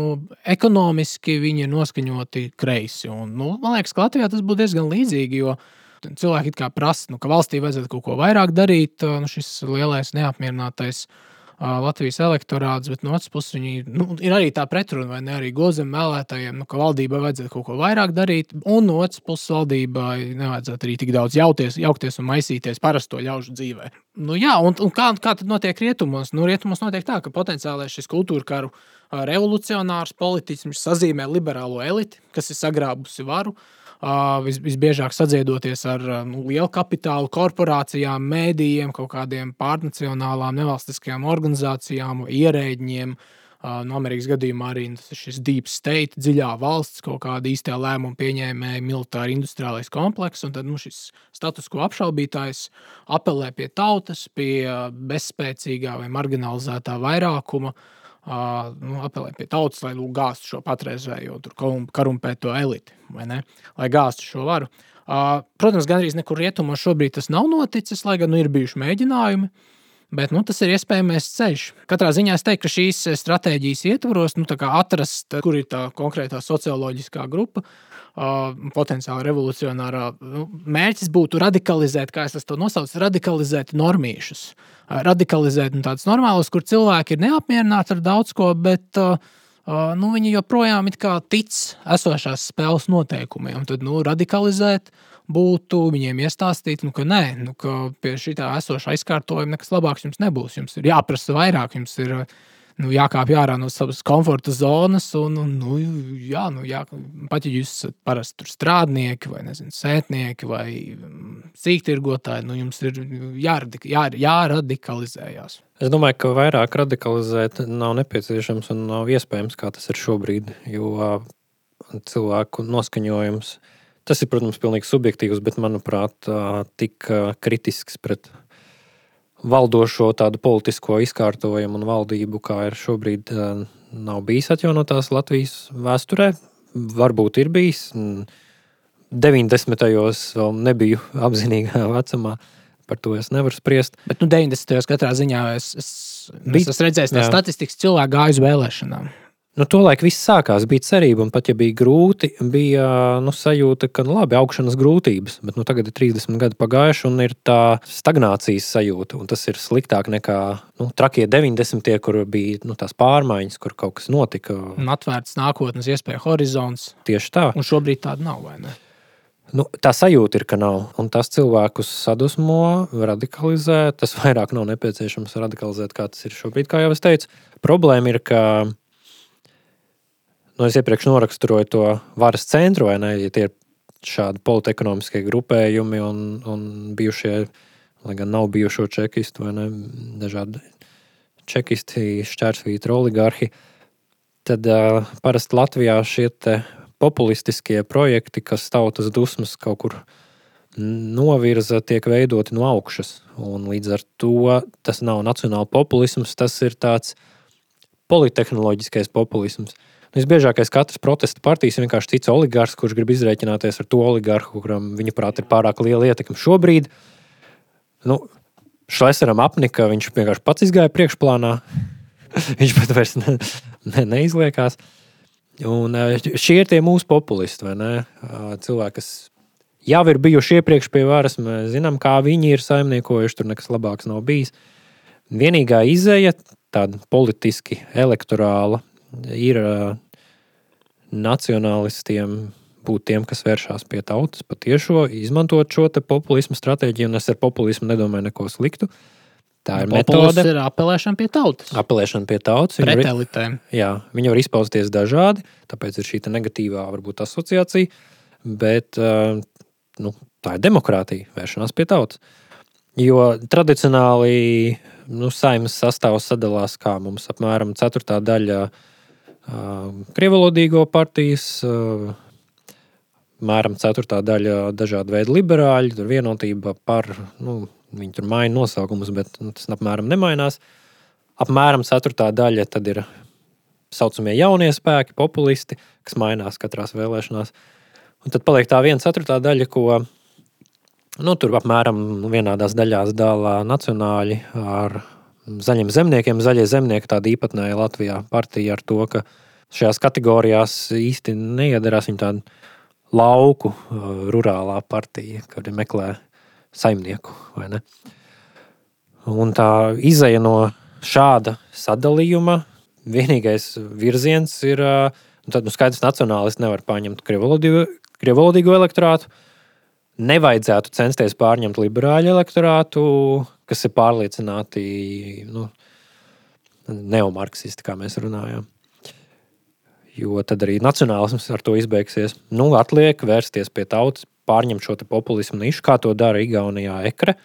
ekonomiski viņi ir noskaņoti kreisi. Un, nu, man liekas, ka Latvijā tas būtu diezgan līdzīgi. Cilvēki prasa, nu, ka valstī vajadzētu kaut ko vairāk darīt. Nu, šis lielais neapmierinātais uh, Latvijas elektorāts, bet no otras puses viņi, nu, ir arī tā pretruna, vai ne arī gozam vēlētājiem, nu, ka valdībai vajadzētu kaut ko vairāk darīt, un no otras puses valdībai nevajadzētu arī tik daudz jauties, jaukties un maisīties parasto ļaužu dzīvē. Nu, jā, un, un kā, kā tad notiek rietumos? Nu, rietumos notiek tā, ka potenciālais šis kultūra karu revolucionārs politisms sazīmē liberālo eliti, kas ir sagrābusi varu. Uh, vis, visbiežāk sadziedoties ar nu, lielu kapitālu korporācijām, mēdījiem, kaut kādiem pārnacionālām nevalstiskajām organizācijām, ierēģiem. No Amerikas gadījumā arī tas ir šis deep state, dziļā valsts, kaut kāda īstā lēmuma pieņēmēja, militāra industriālais komplekss. Tad nu, šis status quo apšaubītājs apelē pie tautas, pie bezspēcīgā vai marginalizētā vairākuma. Uh, nu, apelē pie tautas, lai lūk, gāztu šo patreizējo korumpēto eliti, lai gāztu šo varu. Protams, gandrīz nekur rietumos šobrīd tas nav noticis, lai gan nu, ir bijuši mēģinājumi. Bet nu, tas ir iespējamais ceļš. Katrā ziņā es teiktu, ka šīs stratēģijas ietvaros nu, atrast, kur ir tā konkrētā socioloģiskā grupa, uh, potenciāli revolucionārā. Nu, mērķis būtu radikalizēt, kā es to nosaucu, radikalizēt normīšus. Radikalizēt nu, tādus normālus, kur cilvēki ir neapmierināti ar daudz ko, bet nu, viņi joprojām tic esošās spēles noteikumiem. Tad nu, radikalizēt būtu viņiem iestāstīt, nu, ka nē, nu, ka pie šī esošā aizkārtojuma nekas labāks jums nebūs. Jums ir jāprasa vairāk, jums ir nu, jākāpj ārā no savas komforta zonas. Un, un, nu, jā, nu, jā, pat ja jūs esat parasti strādnieki, vai nezinu, sētnieki, vai mm, sīktirgotāji, nu, jums ir jāradik, jā, jāradikalizējās. Es domāju, ka vairāk radikalizēt nav nepieciešams un nav iespējams, kā tas ir šobrīd. Jo cilvēku noskaņojums, tas ir, protams, pilnīgi subjektīvs, bet, manuprāt, tik kritisks pret valdošo tādu politisko izkārtojumu un valdību, kā ir šobrīd, eh, nav bijis atjaunotās Latvijas vēsturē. Varbūt ir bijis. 90. gados vēl nebiju *laughs* apzinīgā vecumā. Par to es nevaru spriest. Bet nu, 90. gados katrā ziņā es, es, es esmu redzējis, ka statistikas cilvēki gāja uz vēlēšanām. Nu, Tolaik viss sākās, bija cerība, un pat ja bija grūti, bija nu, sajūta, ka nu, labi, augšanas grūtības, bet nu, tagad ir 30 gadi pagājuši, un ir tā stagnācijas sajūta. Tas ir sliktāk nekā nu, trakie 90. kur bija nu, tās pārmaiņas, kur kaut kas notika. Un atvērts nākotnes iespēja horizons. Tieši tā. Un šobrīd tāda nav, vai ne? Nu, tā sajūta ir, ka nav. Un tas cilvēkus sadusmo, radikalizē. Tas vairāk nav nepieciešams radikalizēt, kā tas ir šobrīd, kā jau es teicu. Problēma ir, ka nu, es iepriekš noraksturoju to varas centru, vai ne? Ja tie ir šādi politekonomiskie grupējumi un, un bijušie, lai gan nav bijušo čekistu vai ne, dažādi čekisti, šķērsvītri, oligarhi, tad uh, parasti Latvijā šie populistiskie projekti, kas tautas dusmas kaut kur novirza, tiek veidoti no augšas. Un līdz ar to tas nav nacionāls populisms, tas ir tāds politehnoloģiskais populisms. Visbiežākais katras protesta partijas ir vienkārši cits oligārs, kurš grib izreikināties ar to oligarhu, kuram viņa prātā ir pārāk liela ietekme šobrīd. Nu, Šlēsaram apnika, viņš vienkārši pats izgāja priekšplānā. *laughs* viņš pat vairs ne, ne, neizliekās. Un e, šie ir tie mūsu populisti, vai ne? Cilvēki, kas jau ir bijuši iepriekš pie varas, mēs zinām, kā viņi ir saimniekojuši, tur nekas labāks nav bijis. Vienīgā izēja, tāda politiski elektorāla, ir nacionālistiem būt tiem, kas vēršas pie tautas, patiešo izmantot šo populismu stratēģiju, un es ar populismu nedomāju neko sliktu. Tā ir metode. Tas ir apelēšana pie tautas. Apelēšana pie tautas. Pret elitēm. Jā, viņi var izpausties dažādi, tāpēc ir šī negatīvā varbūt asociācija, bet nu, tā ir demokrātija, vēršanās pie tautas. Jo tradicionāli nu, saimnes sastāvs sadalās kā mums apmēram ceturtā daļa uh, Krievalodīgo partijas, mēram ceturtā daļa dažādu veidu liberāļi, tur vienotība par, nu, viņi tur maina nosaukumus, bet nu, tas apmēram nemainās. Apmēram ceturtā daļa tad ir saucamie jaunie spēki, populisti, kas mainās katrās vēlēšanās. Un tad paliek tā viena ceturtā daļa, ko nu, tur apmēram vienādās daļās dala nacionāļi ar zaļiem zemniekiem. Zaļie zemnieki tāda īpatnēja Latvijā partija ar to, ka šajās kategorijās īsti neiedarās viņa tāda lauku, uh, rurālā partija, kad meklē saimnieku. Un tā izēja no šāda sadalījuma vienīgais virziens ir, nu, tad nu, skaidrs, nacionālisti nevar pārņemt krievalodīgo elektorātu. Nevajadzētu censties pārņemt liberāļu elektorātu, kas ir pārliecināti nu, neomarksisti, kā mēs runājam. Jo tad arī nacionālisms ar to izbeigsies. Nu, atliek vērsties pie tautas, pārņemt šo populismu nišu, kā to dara Igaunijā ekre.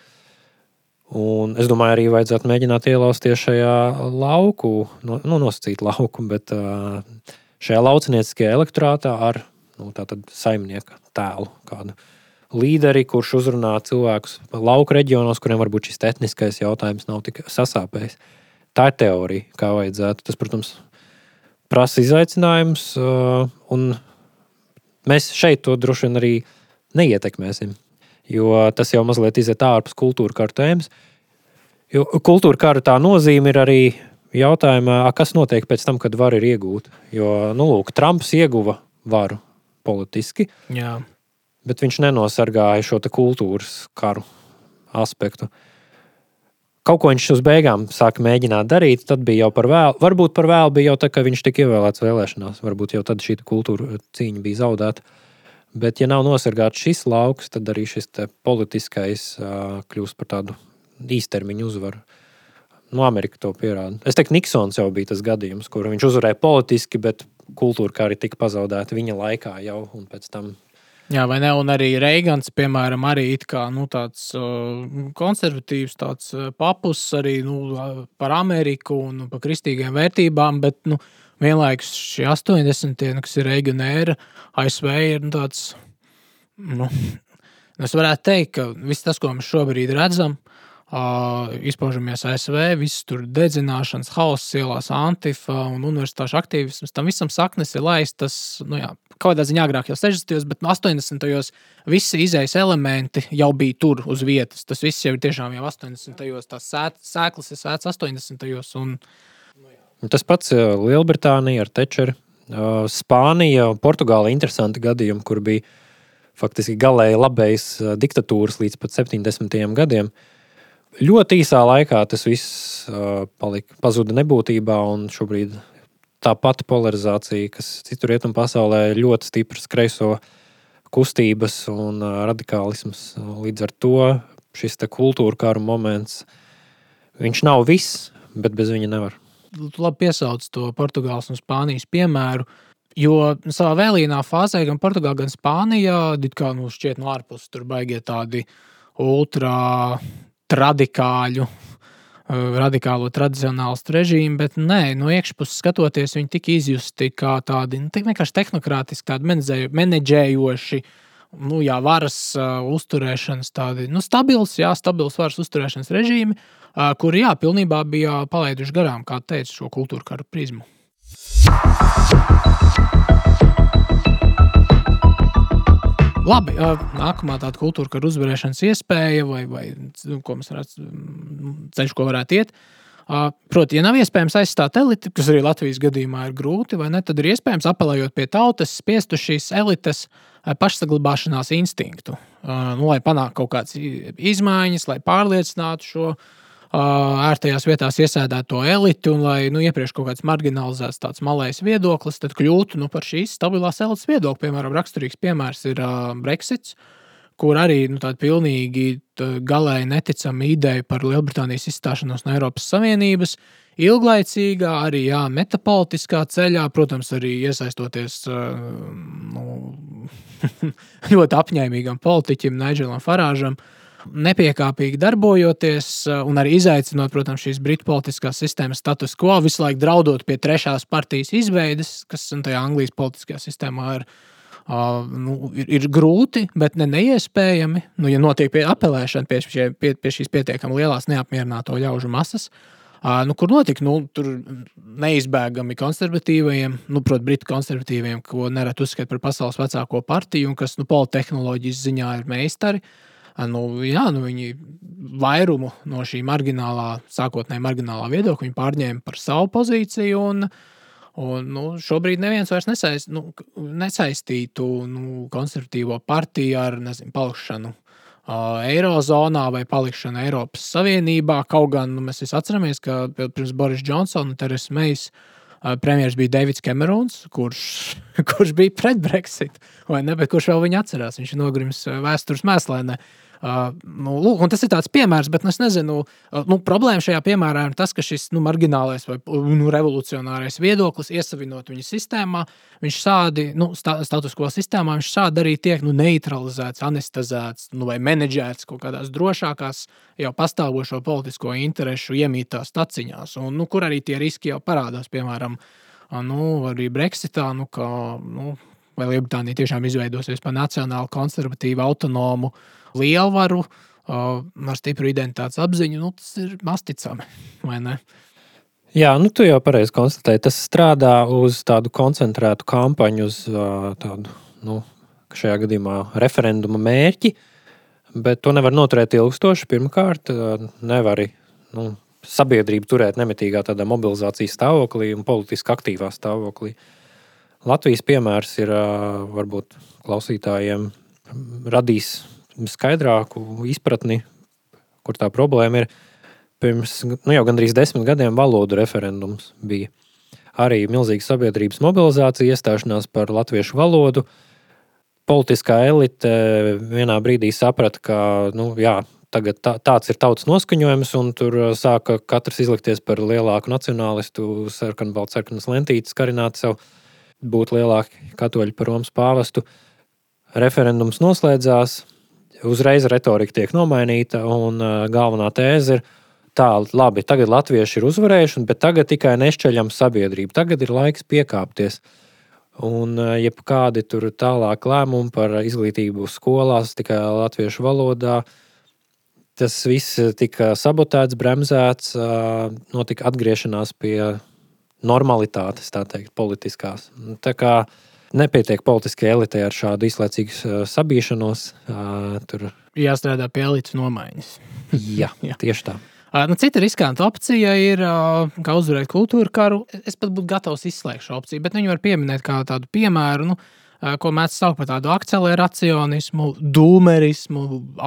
Un es domāju, arī vajadzētu mēģināt ielausties šajā lauku, nu, nosacīt lauku, bet šajā laucinieciskajā elektorātā ar nu, saimnieka tēlu kādu līderi, kurš uzrunā cilvēkus lauka reģionos, kuriem varbūt šis tehniskais jautājums nav tik sasāpējis. Tā ir teorija, kā vajadzētu. Tas, protams, prasa izaicinājums, uh, un mēs šeit to droši vien arī neietekmēsim. Jo tas jau mazliet iziet ārpus kultūra kara tēmas. Jo kultūra kara tā nozīme ir arī jautājumā, kas notiek pēc tam, kad varu ir iegūta. Jo, nu, lūk, Trumps ieguva varu politiski. Jā. Bet viņš nenosargāja šo kultūras karu aspektu. Kaut ko viņš uz beigām sāka mēģināt darīt, tad bija jau par vēlu. Varbūt par vēlu bija jau tā, ka viņš tika ievēlēts vēlēšanās. Varbūt jau tad šī kultūra cīņa bija zaudēta. Bet, ja nav nosargāts šis lauks, tad arī šis politiskais uh, kļūst par tādu īstermiņu uzvaru. Nu, Amerika to pierāda. Es teiktu, Niksons jau bija tas gadījums, kur viņš uzvarēja politiski, bet kultūra kā arī tika pazaudēta viņa laikā jau un pēc tam. Jā, vai ne? Un arī Reigans, piemēram, arī kā, nu, tāds uh, konservatīvs, tāds uh, papus arī nu, par Ameriku un par kristīgiem vērtībām, bet nu, vienlaikus šie 80. Nu, kas ir Reigana ēra, ASV ir nu, tāds. Nu, es varētu teikt, ka viss tas, ko mēs šobrīd redzam, uh, Uh, izpaužamies ASV, visas tur dedzināšanas, hauss ielās, antifa un universitāšu aktīvisms. Tam visam saknes ir laistas, nu jā, kādā ziņā agrāk jau 60. bet 80. gados visi izējas elementi jau bija tur uz vietas. Tas viss jau ir tiešām jau 80. gados, tās sēklas ir sēts 80. gados. Un... Tas pats Lielbritānija ar Tečeru, Spānija, Portugāla interesanti gadījumi, kur bija faktiski galēji labējas diktatūras līdz pat 70. gadsimtam ļoti īsā laikā tas viss palika, pazuda nebūtībā, un šobrīd tā pati polarizācija, kas citur rietumu pasaulē ir ļoti stipras kreiso kustības un radikālisms. Līdz ar to šis kultūra kara moments, viņš nav viss, bet bez viņa nevar. Labi piesauc to Portugāles un Spānijas piemēru. Jo savā vēlīnā fāzē gan Portugālē, gan Spānijā, kā nu šķiet no ārpuses, tur baigie tādi ultra radikāļu, uh, radikālo tradicionālistu režīmu, bet nē, no iekšpuses skatoties, viņi tika izjusti kā tādi nu, vienkārši tehnokratiski, tādi menedžējoši. Nu, jā, varas uh, uzturēšanas, tādi nu, stabils, jā, stabils varas uzturēšanas režīmi, uh, kuri, jā, pilnībā bija palaiduši garām, kā teicu, šo kultūra karu prizmu. Labi, nākamā tāda kultūra, kā uzvarēšanas iespēja, vai, vai nu, ko varētu, ceļš, ko varētu iet. Proti, ja nav iespējams aizstāt eliti, kas arī Latvijas gadījumā ir grūti, ne, tad ir iespējams apelējot pie tautas, spiestu šīs elites pašsaglabāšanās instinktu, nu, lai panāktu kaut kādas izmaiņas, lai pārliecinātu šo ērtajās vietās iesēdēto elitu, un lai nu, iepriekš kaut kāds marginalizēts tāds malais viedoklis, tad kļūtu nu, par šīs stabilās elites viedokli. Piemēram, raksturīgs piemērs ir Brexits. Kur arī nu, tāda pilnīgi galēji neticama ideja par Lielbritānijas izstāšanos no Eiropas Savienības, ilglaicīgā, arī jā, metapolitiskā ceļā, protams, arī iesaistoties nu, *laughs* ļoti apņēmīgam politiķim, Nigelam Farāžam, uh, nepiekāpīgi darbojoties eh, un arī izaicinot, protams, šīs britu politiskās sistēmas status quo, visu laiku draudot pie trešās partijas izveides, kas tajā Anglijas politiskajā sistēmā ir. Uh, nu, ir, ir grūti, bet ne neiespējami. Nu, ja notiek pie apelēšana pie, šie, pie, pie šīs pietiekami lielās neapmierināto ļaužu masas, uh, nu, kur notika, nu, neizbēgami konservatīvajiem, nu, protams, britu konservatīviem, ko nereti uzskata par pasaules vecāko partiju un kas nu, politehnoloģijas ziņā ir meistari. Uh, nu, jā, nu, viņi vairumu no šī marginālā, sākotnēji marginālā viedokļa pārņēma par savu pozīciju. Un, un, nu, šobrīd neviens vairs nesaist, nu, nesaistītu nu, konservatīvo partiju ar nezinu, palikšanu. Uh, Eirozonā vai palikšana Eiropas Savienībā. Kaut gan nu, mēs atceramies, ka pirms Boris Džonsona un Teresa Meijas uh, premjerministrs bija Deivids Kamerons, kurš, *laughs* kurš bija pret Brexit, vai ne? Bet kurš vēl viņu atcerās? Viņš ir nogrimis vēstures mēslēnē. Uh, nu, lūk, tas ir tāds piemērs, bet es nezinu, uh, nu, problēma šajā piemērā ir tas, ka šis nu, marginālais vai nu, revolucionārais viedoklis, iesavinot viņu sistēmā, viņš šādi, nu, status quo sistēmā, viņš šādi arī tiek nu, neutralizēts, anestezēts nu, vai menedžēts kaut kādās drošākās, jau pastāvošo politisko interesu iemītās taciņās, un, nu, kur arī tie riski jau parādās, piemēram, nu, arī Brexitā, nu, kā, nu, vai Lielbritānija tiešām izveidosies par nacionālu, konservatīvu, autonomu uh, lielvaru, ar stipru identitātes apziņu, nu, tas ir masticami, vai ne? Jā, nu, tu jau pareizi konstatēji. Tas strādā uz tādu koncentrētu kampaņu, uz tādu, nu, šajā gadījumā, referenduma mērķi, bet to nevar noturēt ilgstoši. Pirmkārt, nevar nu, sabiedrību turēt nemitīgā tādā mobilizācijas stāvoklī un politiski aktīvā stāvoklī. Latvijas piemērs ir varbūt klausītājiem radīs skaidrāku izpratni, kur tā problēma ir. Pirms nu, jau gandrīz desmit gadiem valodu referendums bija. Arī milzīga sabiedrības mobilizācija, iestāšanās par latviešu valodu. Politiskā elite vienā brīdī saprata, ka nu, jā, tagad tā, tāds ir tautas noskaņojums, un tur sāka katrs izlikties par lielāku nacionālistu, sarkanu, baltu, sarkanas lentītes, karināt sev, būt lielāki katoļi par Romas pāvestu. Referendums noslēdzās, uzreiz retorika tiek nomainīta, un galvenā tēze ir, tā, labi, tagad latvieši ir uzvarējuši, bet tagad tikai nešķeļam sabiedrību. Tagad ir laiks piekāpties. Un jebkādi tur tālāk lēmumi par izglītību skolās, tikai latviešu valodā, tas viss tika sabotēts, bremzēts, notika atgriešanās pie normalitātes, tā teikt, politiskās. Tā kā nepietiek politiskajai elitei ar šādu izlaicīgu sabīšanos. Tur jāstrādā pie elites nomaiņas. *laughs* Jā, jā. tieši tā. Nu, cita riskanta opcija ir, kā uzvarēt kultūra karu. Es pat būtu gatavs izslēgt šo opciju, bet viņu var pieminēt kā tādu piemēru. Nu, ko mēs saucam par tādu akceleracionismu, dūmerismu,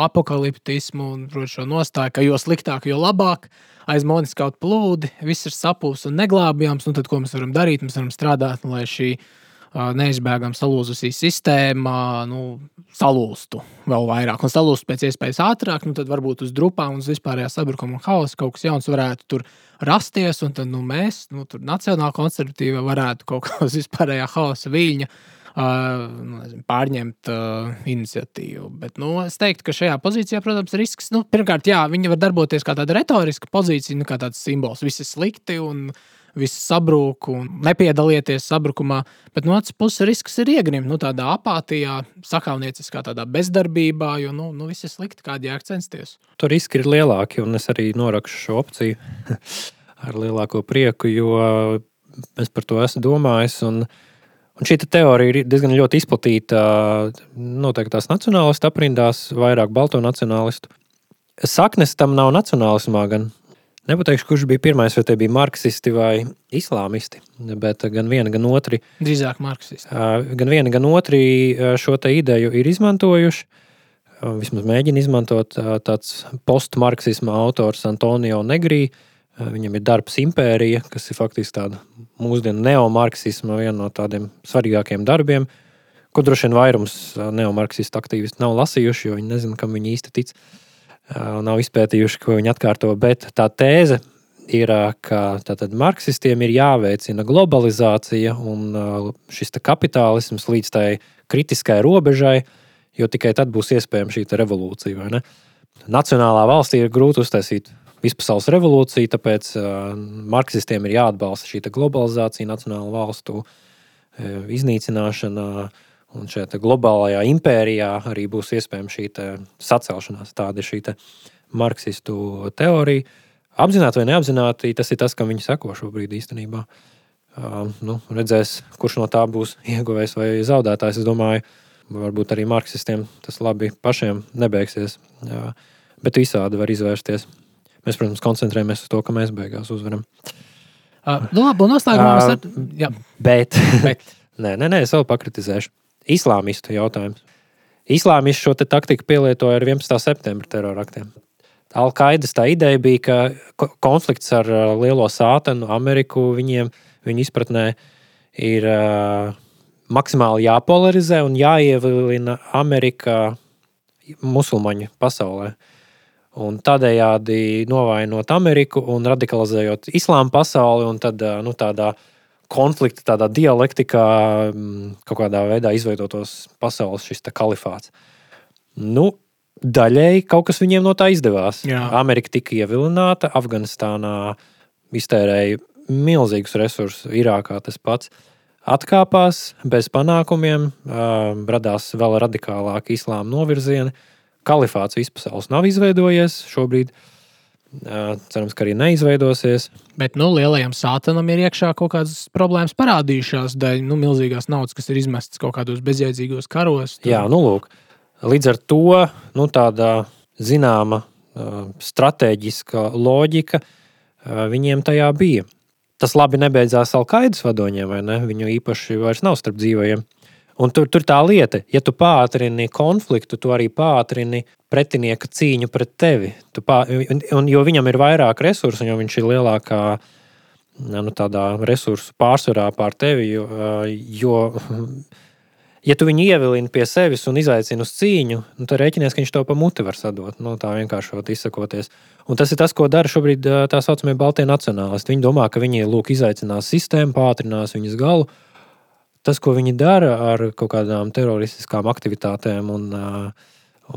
apakaliptismu, un protams, šo nostāju, ka jo sliktāk, jo labāk. Aiz manis kaut plūdi, viss ir sapūs un neglābjams. Nu, tad, ko mēs varam darīt? Mēs varam strādāt, lai šī neizbēgami salūzusī sistēma nu, salūstu vēl vairāk un salūstu pēc iespējas ātrāk, nu, tad varbūt uz drupām un uz vispārējā sabrukuma un hausa kaut kas jauns varētu tur rasties. Un tad nu, mēs, nu, tur nacionāli konservatīvi, varētu kaut kā uz vispārējā hausa viļņa. Uh, nezinu, pārņemt uh, iniciatīvu. Bet, nu, es teiktu, ka šajā pozīcijā, protams, risks. Nu, pirmkārt, jā, viņa var darboties kā tāda retoriska pozīcija, nu, kā tāds simbols. Viss ir slikti un viss sabrūk un nepiedalieties sabrukumā. Bet no otras puses, risks ir iegrimt nu, tādā apātijā, sakāvnieciskā tādā bezdarbībā, jo nu, nu, viss ir slikti, kādi jāk censties. Tur riski ir lielāki, un es arī norakstu šo opciju *laughs* ar lielāko prieku, jo es par to esmu domājis. Un, Un šī te teorija ir diezgan izplatīta noteikti tās nacionālistu aprindās, vairāk balto nacionālistu. Saknes tam nav nacionālismā, gan Nepateikšu, kurš bija pirmais, vai tie bija marksisti vai islāmisti, bet gan viena, gan otri. Drīzāk marksisti. Gan viena, gan otri šo ideju ir izmantojuši. Vismaz mēģina izmantot tāds postmarksisma autors Antonio Negrī. Viņam ir darbs Impērija, kas ir faktiski tāda mūsdienu neomarksisma viena no tādiem svarīgākiem darbiem, ko droši vien vairums neomarksistu aktīvisti nav lasījuši, jo viņi nezina, kam viņi īsti tic. Uh, nav izpētījuši, ko viņi atkārto. Bet tā tēze ir, ka tātad marksistiem ir jāveicina globalizācija un šis kapitālisms līdz tai kritiskai robežai, jo tikai tad būs iespējama šī revolūcija. Nacionālā valstī ir grūti uztaisīt vispasaules revolūciju, tāpēc marksistiem ir jāatbalsta šī globalizācija, nacionāla valstu iznīcināšana. Uh, Un šajā globālajā impērijā arī būs iespējama šī sacelšanās. Tāda ir šī marksistu teorija. Apzināti vai neapzināti, tas ir tas, kam viņi seko šobrīd īstenībā. Uh, nu, redzēs, kurš no tā būs ieguvējis vai zaudētājs. Es domāju, varbūt arī marksistiem tas labi pašiem nebeigsies. Uh, bet visādi var izvērsties. Mēs, protams, koncentrējamies uz to, ka mēs beigās uzvaram. Uh, nu, labi, un noslēgumā mēs ar... Jā. Bet, bet. *laughs* nē, nē, nē, es vēl pakritizēšu islāmistu jautājums. Islāmisti šo taktiku pielietoja ar 11. septembra teroraktiem. Alkaidas tā ideja bija, ka konflikts ar uh, lielo sātanu, Ameriku, viņiem, viņu izpratnē, ir uh, maksimāli jāpolarizē un jāievilina Amerika musulmaņu pasaulē. Un tādējādi novājot Ameriku un radikalizējot islāma pasauli, un tad, uh, nu, tādā uh, konflikta, tādā dialektikā, mm, kaut kādā veidā izveidotos pasaules šis kalifāts. Nu, daļēji kaut kas viņiem no tā izdevās. Jā. Amerika tika ievilināta, Afganistānā iztērēja milzīgus resursus, Irākā tas pats. Atkāpās bez panākumiem, radās vēl radikālāki islāma novirzieni. Kalifāts vispasaules nav izveidojies šobrīd. Uh, Cerams, ka arī neizveidosies. Bet nu, lielajam sātanam ir iekšā kaut kādas problēmas parādījušās dēļ nu, milzīgās naudas, kas ir izmestas kaut kādos bezjēdzīgos karos. Tur. Jā, nu lūk. Līdz ar to nu, tāda zināma stratēģiska loģika viņiem tajā bija. tas labi nebeidzās Alkaidas vadoņiem, vai ne? Viņu īpaši vairs nav starp dzīvajiem. Un tur, tur tā lieta, ja tu pātrini konfliktu, tu arī pātrini pretinieka cīņu pret tevi. Tu pā, un, jo viņam ir vairāk resursu, jo viņš ir lielākā nu, resursu pārsvarā pār tevi. Jo, jo ja tu viņu ievilini pie sevis un izaicini uz cīņu, nu, tad rēķinies, ka viņš to pa muti var sadot. Nu, tā vienkārši izsakoties. Un tas ir tas, ko dara šobrīd tā saucamie Baltijas nacionālisti. Viņi domā, ka viņi lūk, izaicinās sistēmu, pātrinās viņas galu. Tas, ko viņi dara ar kaut kādām teroristiskām aktivitātēm un,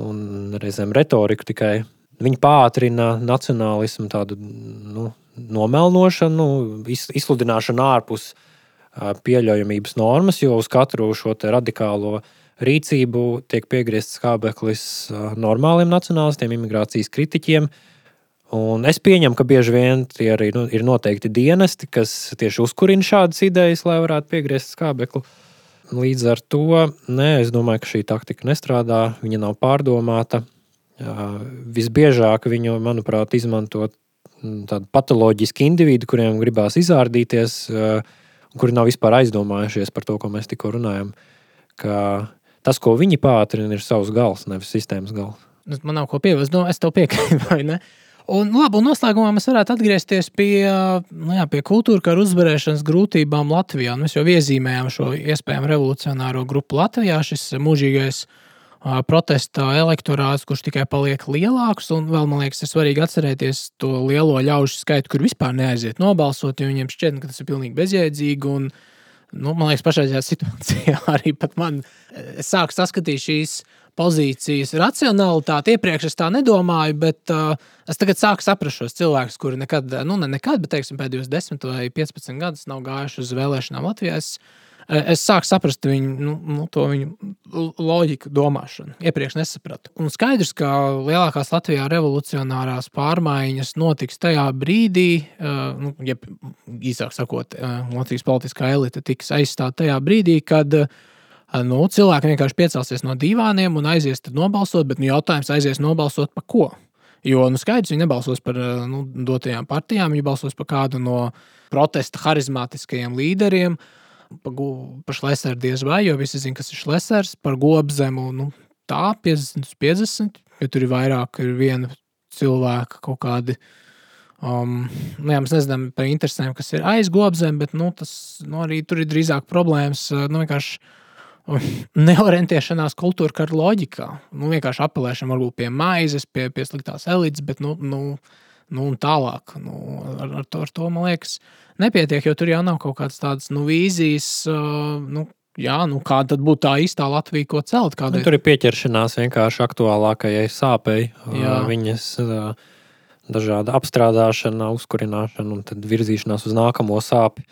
un reizēm retoriku, tikai viņi pātrina nacionālismu, tādu nu, nomelnošanu, izsludināšanu ārpus uh, pieļaujamības normas, jo uz katru šo radikālo rīcību tiek piegriezts skābeklis normāliem nacionālistiem, imigrācijas kritiķiem. Un es pieņemu, ka bieži vien tie arī nu, ir noteikti dienesti, kas tieši uzkurina šādas idejas, lai varētu piegriezt skābekli. Līdz ar to nē, es domāju, ka šī taktika nestrādā, viņa nav pārdomāta. Visbiežāk viņu, manuprāt, izmanto tādi patoloģiski individi, kuriem gribās izrādīties, uh, kuri nav vispār aizdomājušies par to, ko mēs tikko runājam. Tas, ko viņi pātrina, ir savs gals, nevis sistēmas gals. Nu, man nav ko piebilst, no, es tev piekrītu, *laughs* vai ne? Un, labi, un noslēgumā mēs varētu atgriezties pie, nu jā, pie kultūra kara uzvarēšanas grūtībām Latvijā. Mēs jau iezīmējām šo iespējamo revolucionāro grupu Latvijā, šis mūžīgais uh, protesta elektorāts, kurš tikai paliek lielāks. Un vēl man liekas, ir svarīgi atcerēties to lielo ļaužu skaitu, kur vispār neaiziet nobalsot, jo viņiem šķiet, ka tas ir pilnīgi bezjēdzīgi. Un, nu, man liekas, pašreizējā *laughs* situācijā arī man sāk saskatīt šīs pozīcijas racionalitāti. Iepriekš es tā nedomāju, bet uh, es tagad sāku saprast šos cilvēkus, kuri nekad, nu, ne nekad, bet teiksim, pēdējos 10 vai 15 gadus nav gājuši uz vēlēšanām Latvijā. Es, es sāku saprast viņu, nu, nu, to viņu loģiku, domāšanu. Iepriekš nesapratu. Un skaidrs, ka lielākās Latvijā revolucionārās pārmaiņas notiks tajā brīdī, nu, ja īsāk sakot, Latvijas politiskā elite tiks aizstāta tajā brīdī, kad nu, cilvēki vienkārši piecelsies no divāniem un aizies nobalsot, bet nu, jautājums aizies nobalsot par ko? Jo nu, skaidrs, viņi nebalsos par nu, dotajām partijām, viņi balsos par kādu no protesta harizmātiskajiem līderiem. Par, par Šlēsēru diez vai, jo visi zina, kas ir Šlēsērs, par gobzemu nu, tā 50 uz 50, jo tur ir vairāk ir viena cilvēka kaut kādi. Um, nu, jā, mēs nezinām par interesēm, kas ir aiz gobzem, bet nu, tas, nu, arī tur ir drīzāk problēmas. Nu, vienkārši *laughs* neorientēšanās kultūra kara loģikā. Nu, vienkārši apelēšana varbūt pie maizes, pie, pie sliktās elites, bet nu, nu, nu, tālāk nu, ar, ar, to, ar to man liekas nepietiek, jo tur jau nav kaut kādas tādas nu, vīzijas. Nu, Jā, nu kāda tad būtu tā īstā Latvija, ko celt? Kādai... Nu, tur ir pieķeršanās vienkārši aktuālākajai sāpei, Jā. viņas dažāda apstrādāšana, uzkurināšana un tad virzīšanās uz nākamo sāpi.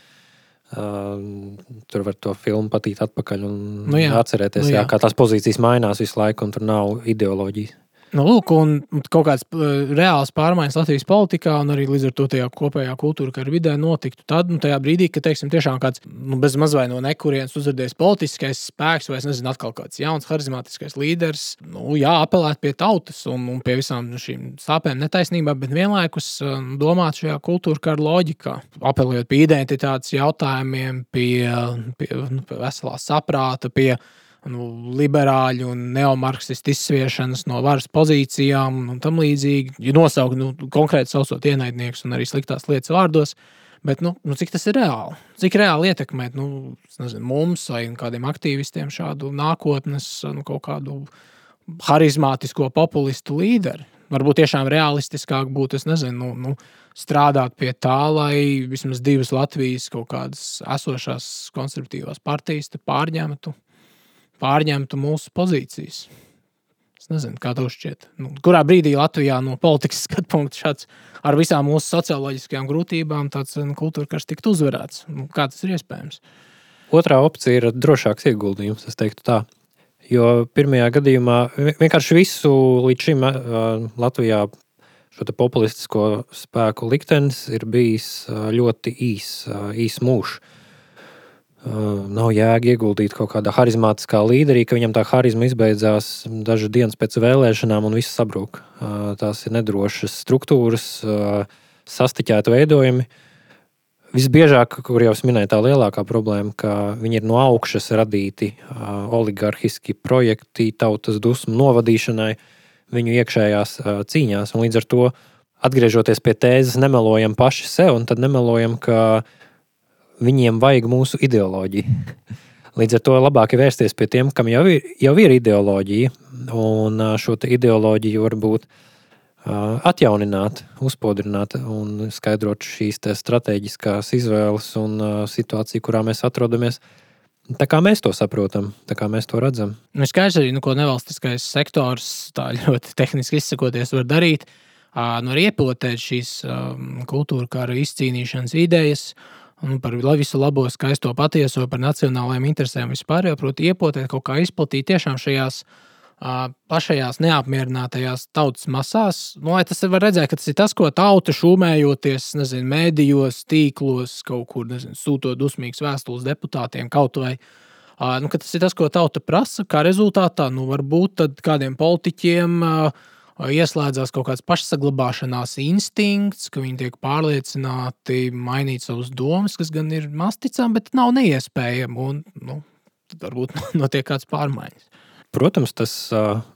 Uh, tur var to filmu patīt atpakaļ un nu jā. atcerēties, nu jā. Jā, kā tās pozīcijas mainās visu laiku, un tur nav ideoloģijas. Nu, lūk, un kaut kādas uh, reālas pārmaiņas Latvijas politikā, un arī līdz ar to tajā kopējā kultūra kara vidē notiktu. Tad, nu, tajā brīdī, kad teiksim, tiešām kāds nu, bez mazliet no nekurienes uzrādījis politiskais spēks, vai es nezinu, atkal kāds jauns, harizmātiskais līderis, nu, jā, apelēt pie tautas un, un pie visām šīm sāpēm, netaisnībām, bet vienlaikus uh, domāt šajā kultūra kara loģikā, apelējot pie identitātes jautājumiem, pie, pie, nu, pie veselā saprāta, pie nu, liberāļu un neomarksistu izsviešanas no varas pozīcijām un tam līdzīgi. Ja nosaukt nu, konkrēti saucot ienaidniekus un arī sliktās lietas vārdos. Bet nu, nu, cik tas ir reāli? Cik reāli ietekmēt nu, nezinu, mums vai kādiem aktīvistiem šādu nākotnes, nu, kaut kādu harizmātisko populistu līderi? Varbūt tiešām realistiskāk būtu nezinu, nu, nu, strādāt pie tā, lai vismaz divas Latvijas kaut kādas esošās konservatīvās partijas pārņemtu pārņemtu mūsu pozīcijas. Es nezinu, kā tev šķiet. Nu, kurā brīdī Latvijā no politikas *laughs* skatu punkta šāds ar visām mūsu socioloģiskajām grūtībām tāds nu, kultūra karš tiktu uzvarēts? Nu, kā tas ir iespējams? Otrā opcija ir drošāks ieguldījums, es teiktu tā. Jo pirmajā gadījumā vienkārši visu līdz šim Latvijā šo populistisko spēku liktenis ir bijis ļoti īs, īs mūžs. Nav jēga ieguldīt kaut kādā harizmātiskā līderī, ka viņam tā harizma izbeidzās dažas dienas pēc vēlēšanām un viss sabrūk. Tās ir nedrošas struktūras, sastiķēti veidojumi. visbiežāk, kur jau minēja, tā lielākā problēma, ka viņi ir no augšas radīti oligarhiski projekti tautas dusmu novadīšanai, viņu iekšējās cīņās. Un līdz ar to, atgriežoties pie tēzes, nemelojam paši sev, un tad nemelojam, ka viņiem vajag mūsu ideoloģiju. Līdz ar to labāk ir vērsties pie tiem, kam jau ir, jau ir ideoloģija, un šo ideoloģiju varbūt uh, atjaunināt, uzpodrināt un skaidrot šīs strateģiskās izvēles un situāciju, kurā mēs atrodamies. Tā kā mēs to saprotam, tā kā mēs to redzam. Nu, skaidrs arī, nu, ko nevalstiskais sektors tā ļoti tehniski izsakoties var darīt. Nu, arī iepilotēt šīs um, kultūra kara izcīnīšanas idejas, un par visu labo, skaisto, patieso, par nacionālajiem interesēm vispār, jau, proti, iepotēt kaut kā izplatīt tiešām šajās uh, pašajās neapmierinātajās tautas masās. Nu, tas var redzēt, ka tas ir tas, ko tauta šūmējoties, nezinu, mēdījos, tīklos, kaut kur nezinu, sūtot dusmīgas vēstules deputātiem kaut vai. Nu, tas ir tas, ko tauta prasa. Kā rezultātā, nu, varbūt kādiem politiķiem ieslēdzās kaut kāds pašsaglabāšanās instinkts, ka viņi tiek pārliecināti mainīt savus domas, kas gan ir masticami, bet nav neiespējami. Un, nu, varbūt *laughs* notiek kāds pārmaiņas. Protams, tas,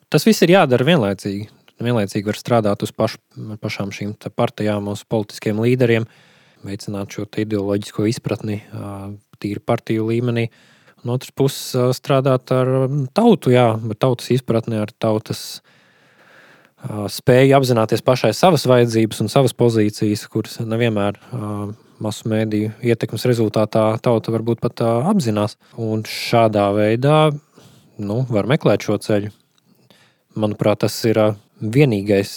tas viss ir jādara vienlaicīgi. Vienlaicīgi var strādāt uz pašu, pašām šīm partijām, uz politiskiem līderiem, veicināt šo ideoloģisko izpratni tīri partiju līmenī. No otras puses, strādāt ar tautu, jā, ar tautas izpratni, ar tautas spēju apzināties pašai savas vajadzības un savas pozīcijas, kuras nevienmēr masu mēdīju ietekmes rezultātā tauta varbūt pat apzinās. Un šādā veidā nu, var meklēt šo ceļu. Manuprāt, tas ir vienīgais,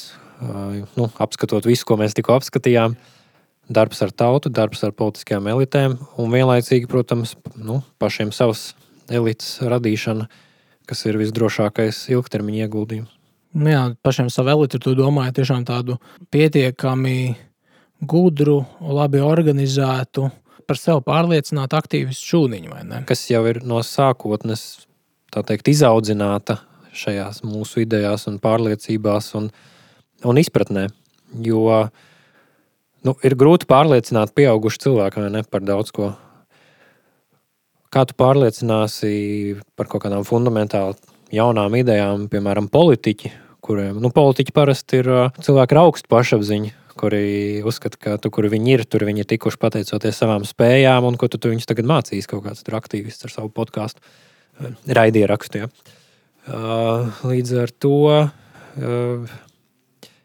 nu, apskatot visu, ko mēs tikko apskatījām. Darbs ar tautu, darbs ar politiskajām elitēm un vienlaicīgi, protams, nu, pašiem savas elites radīšana, kas ir visdrošākais ilgtermiņa ieguldījums. Nu jā, pašiem savu elitu tu domāji tiešām tādu pietiekami gudru, labi organizētu, par sevi pārliecinātu aktīvistu šūniņu. Kas jau ir no sākotnes teikt, izaudzināta šajās mūsu idejās, un pārliecībās un, un izpratnē. Jo nu, ir grūti pārliecināt pieaugušu cilvēku ne, par daudz ko. Kā tu pārliecināsi par kaut kādām fundamentāli jaunām idejām, piemēram, politiķi, kuriem nu, politiķi parasti ir cilvēki ar augstu pašapziņu, kuri uzskata, ka tur, kur viņi ir, tur viņi ir tikuši pateicoties savām spējām, un ko tu, tu viņus tagad mācīs kaut kāds aktīvists ar savu podkāstu raidierakstu. Ja. Līdz ar to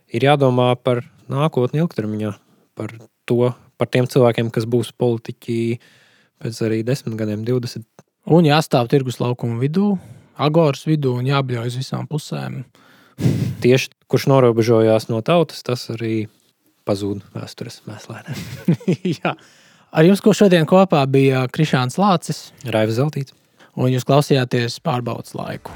ir jādomā par nākotni ilgtermiņā, par to, par tiem cilvēkiem, kas būs politiķi pēc arī 10 gadiem, 20. Un jāstāv tirgus laukuma vidū, agoras vidū un jābļauj uz visām pusēm. Tieši kurš norobežojās no tautas, tas arī pazūd vēstures mēslēnē. *laughs* Jā. Ar jums, ko šodien kopā bija Krišāns Lācis, Raivs Zeltīts un jūs klausījāties pārbaudas laiku.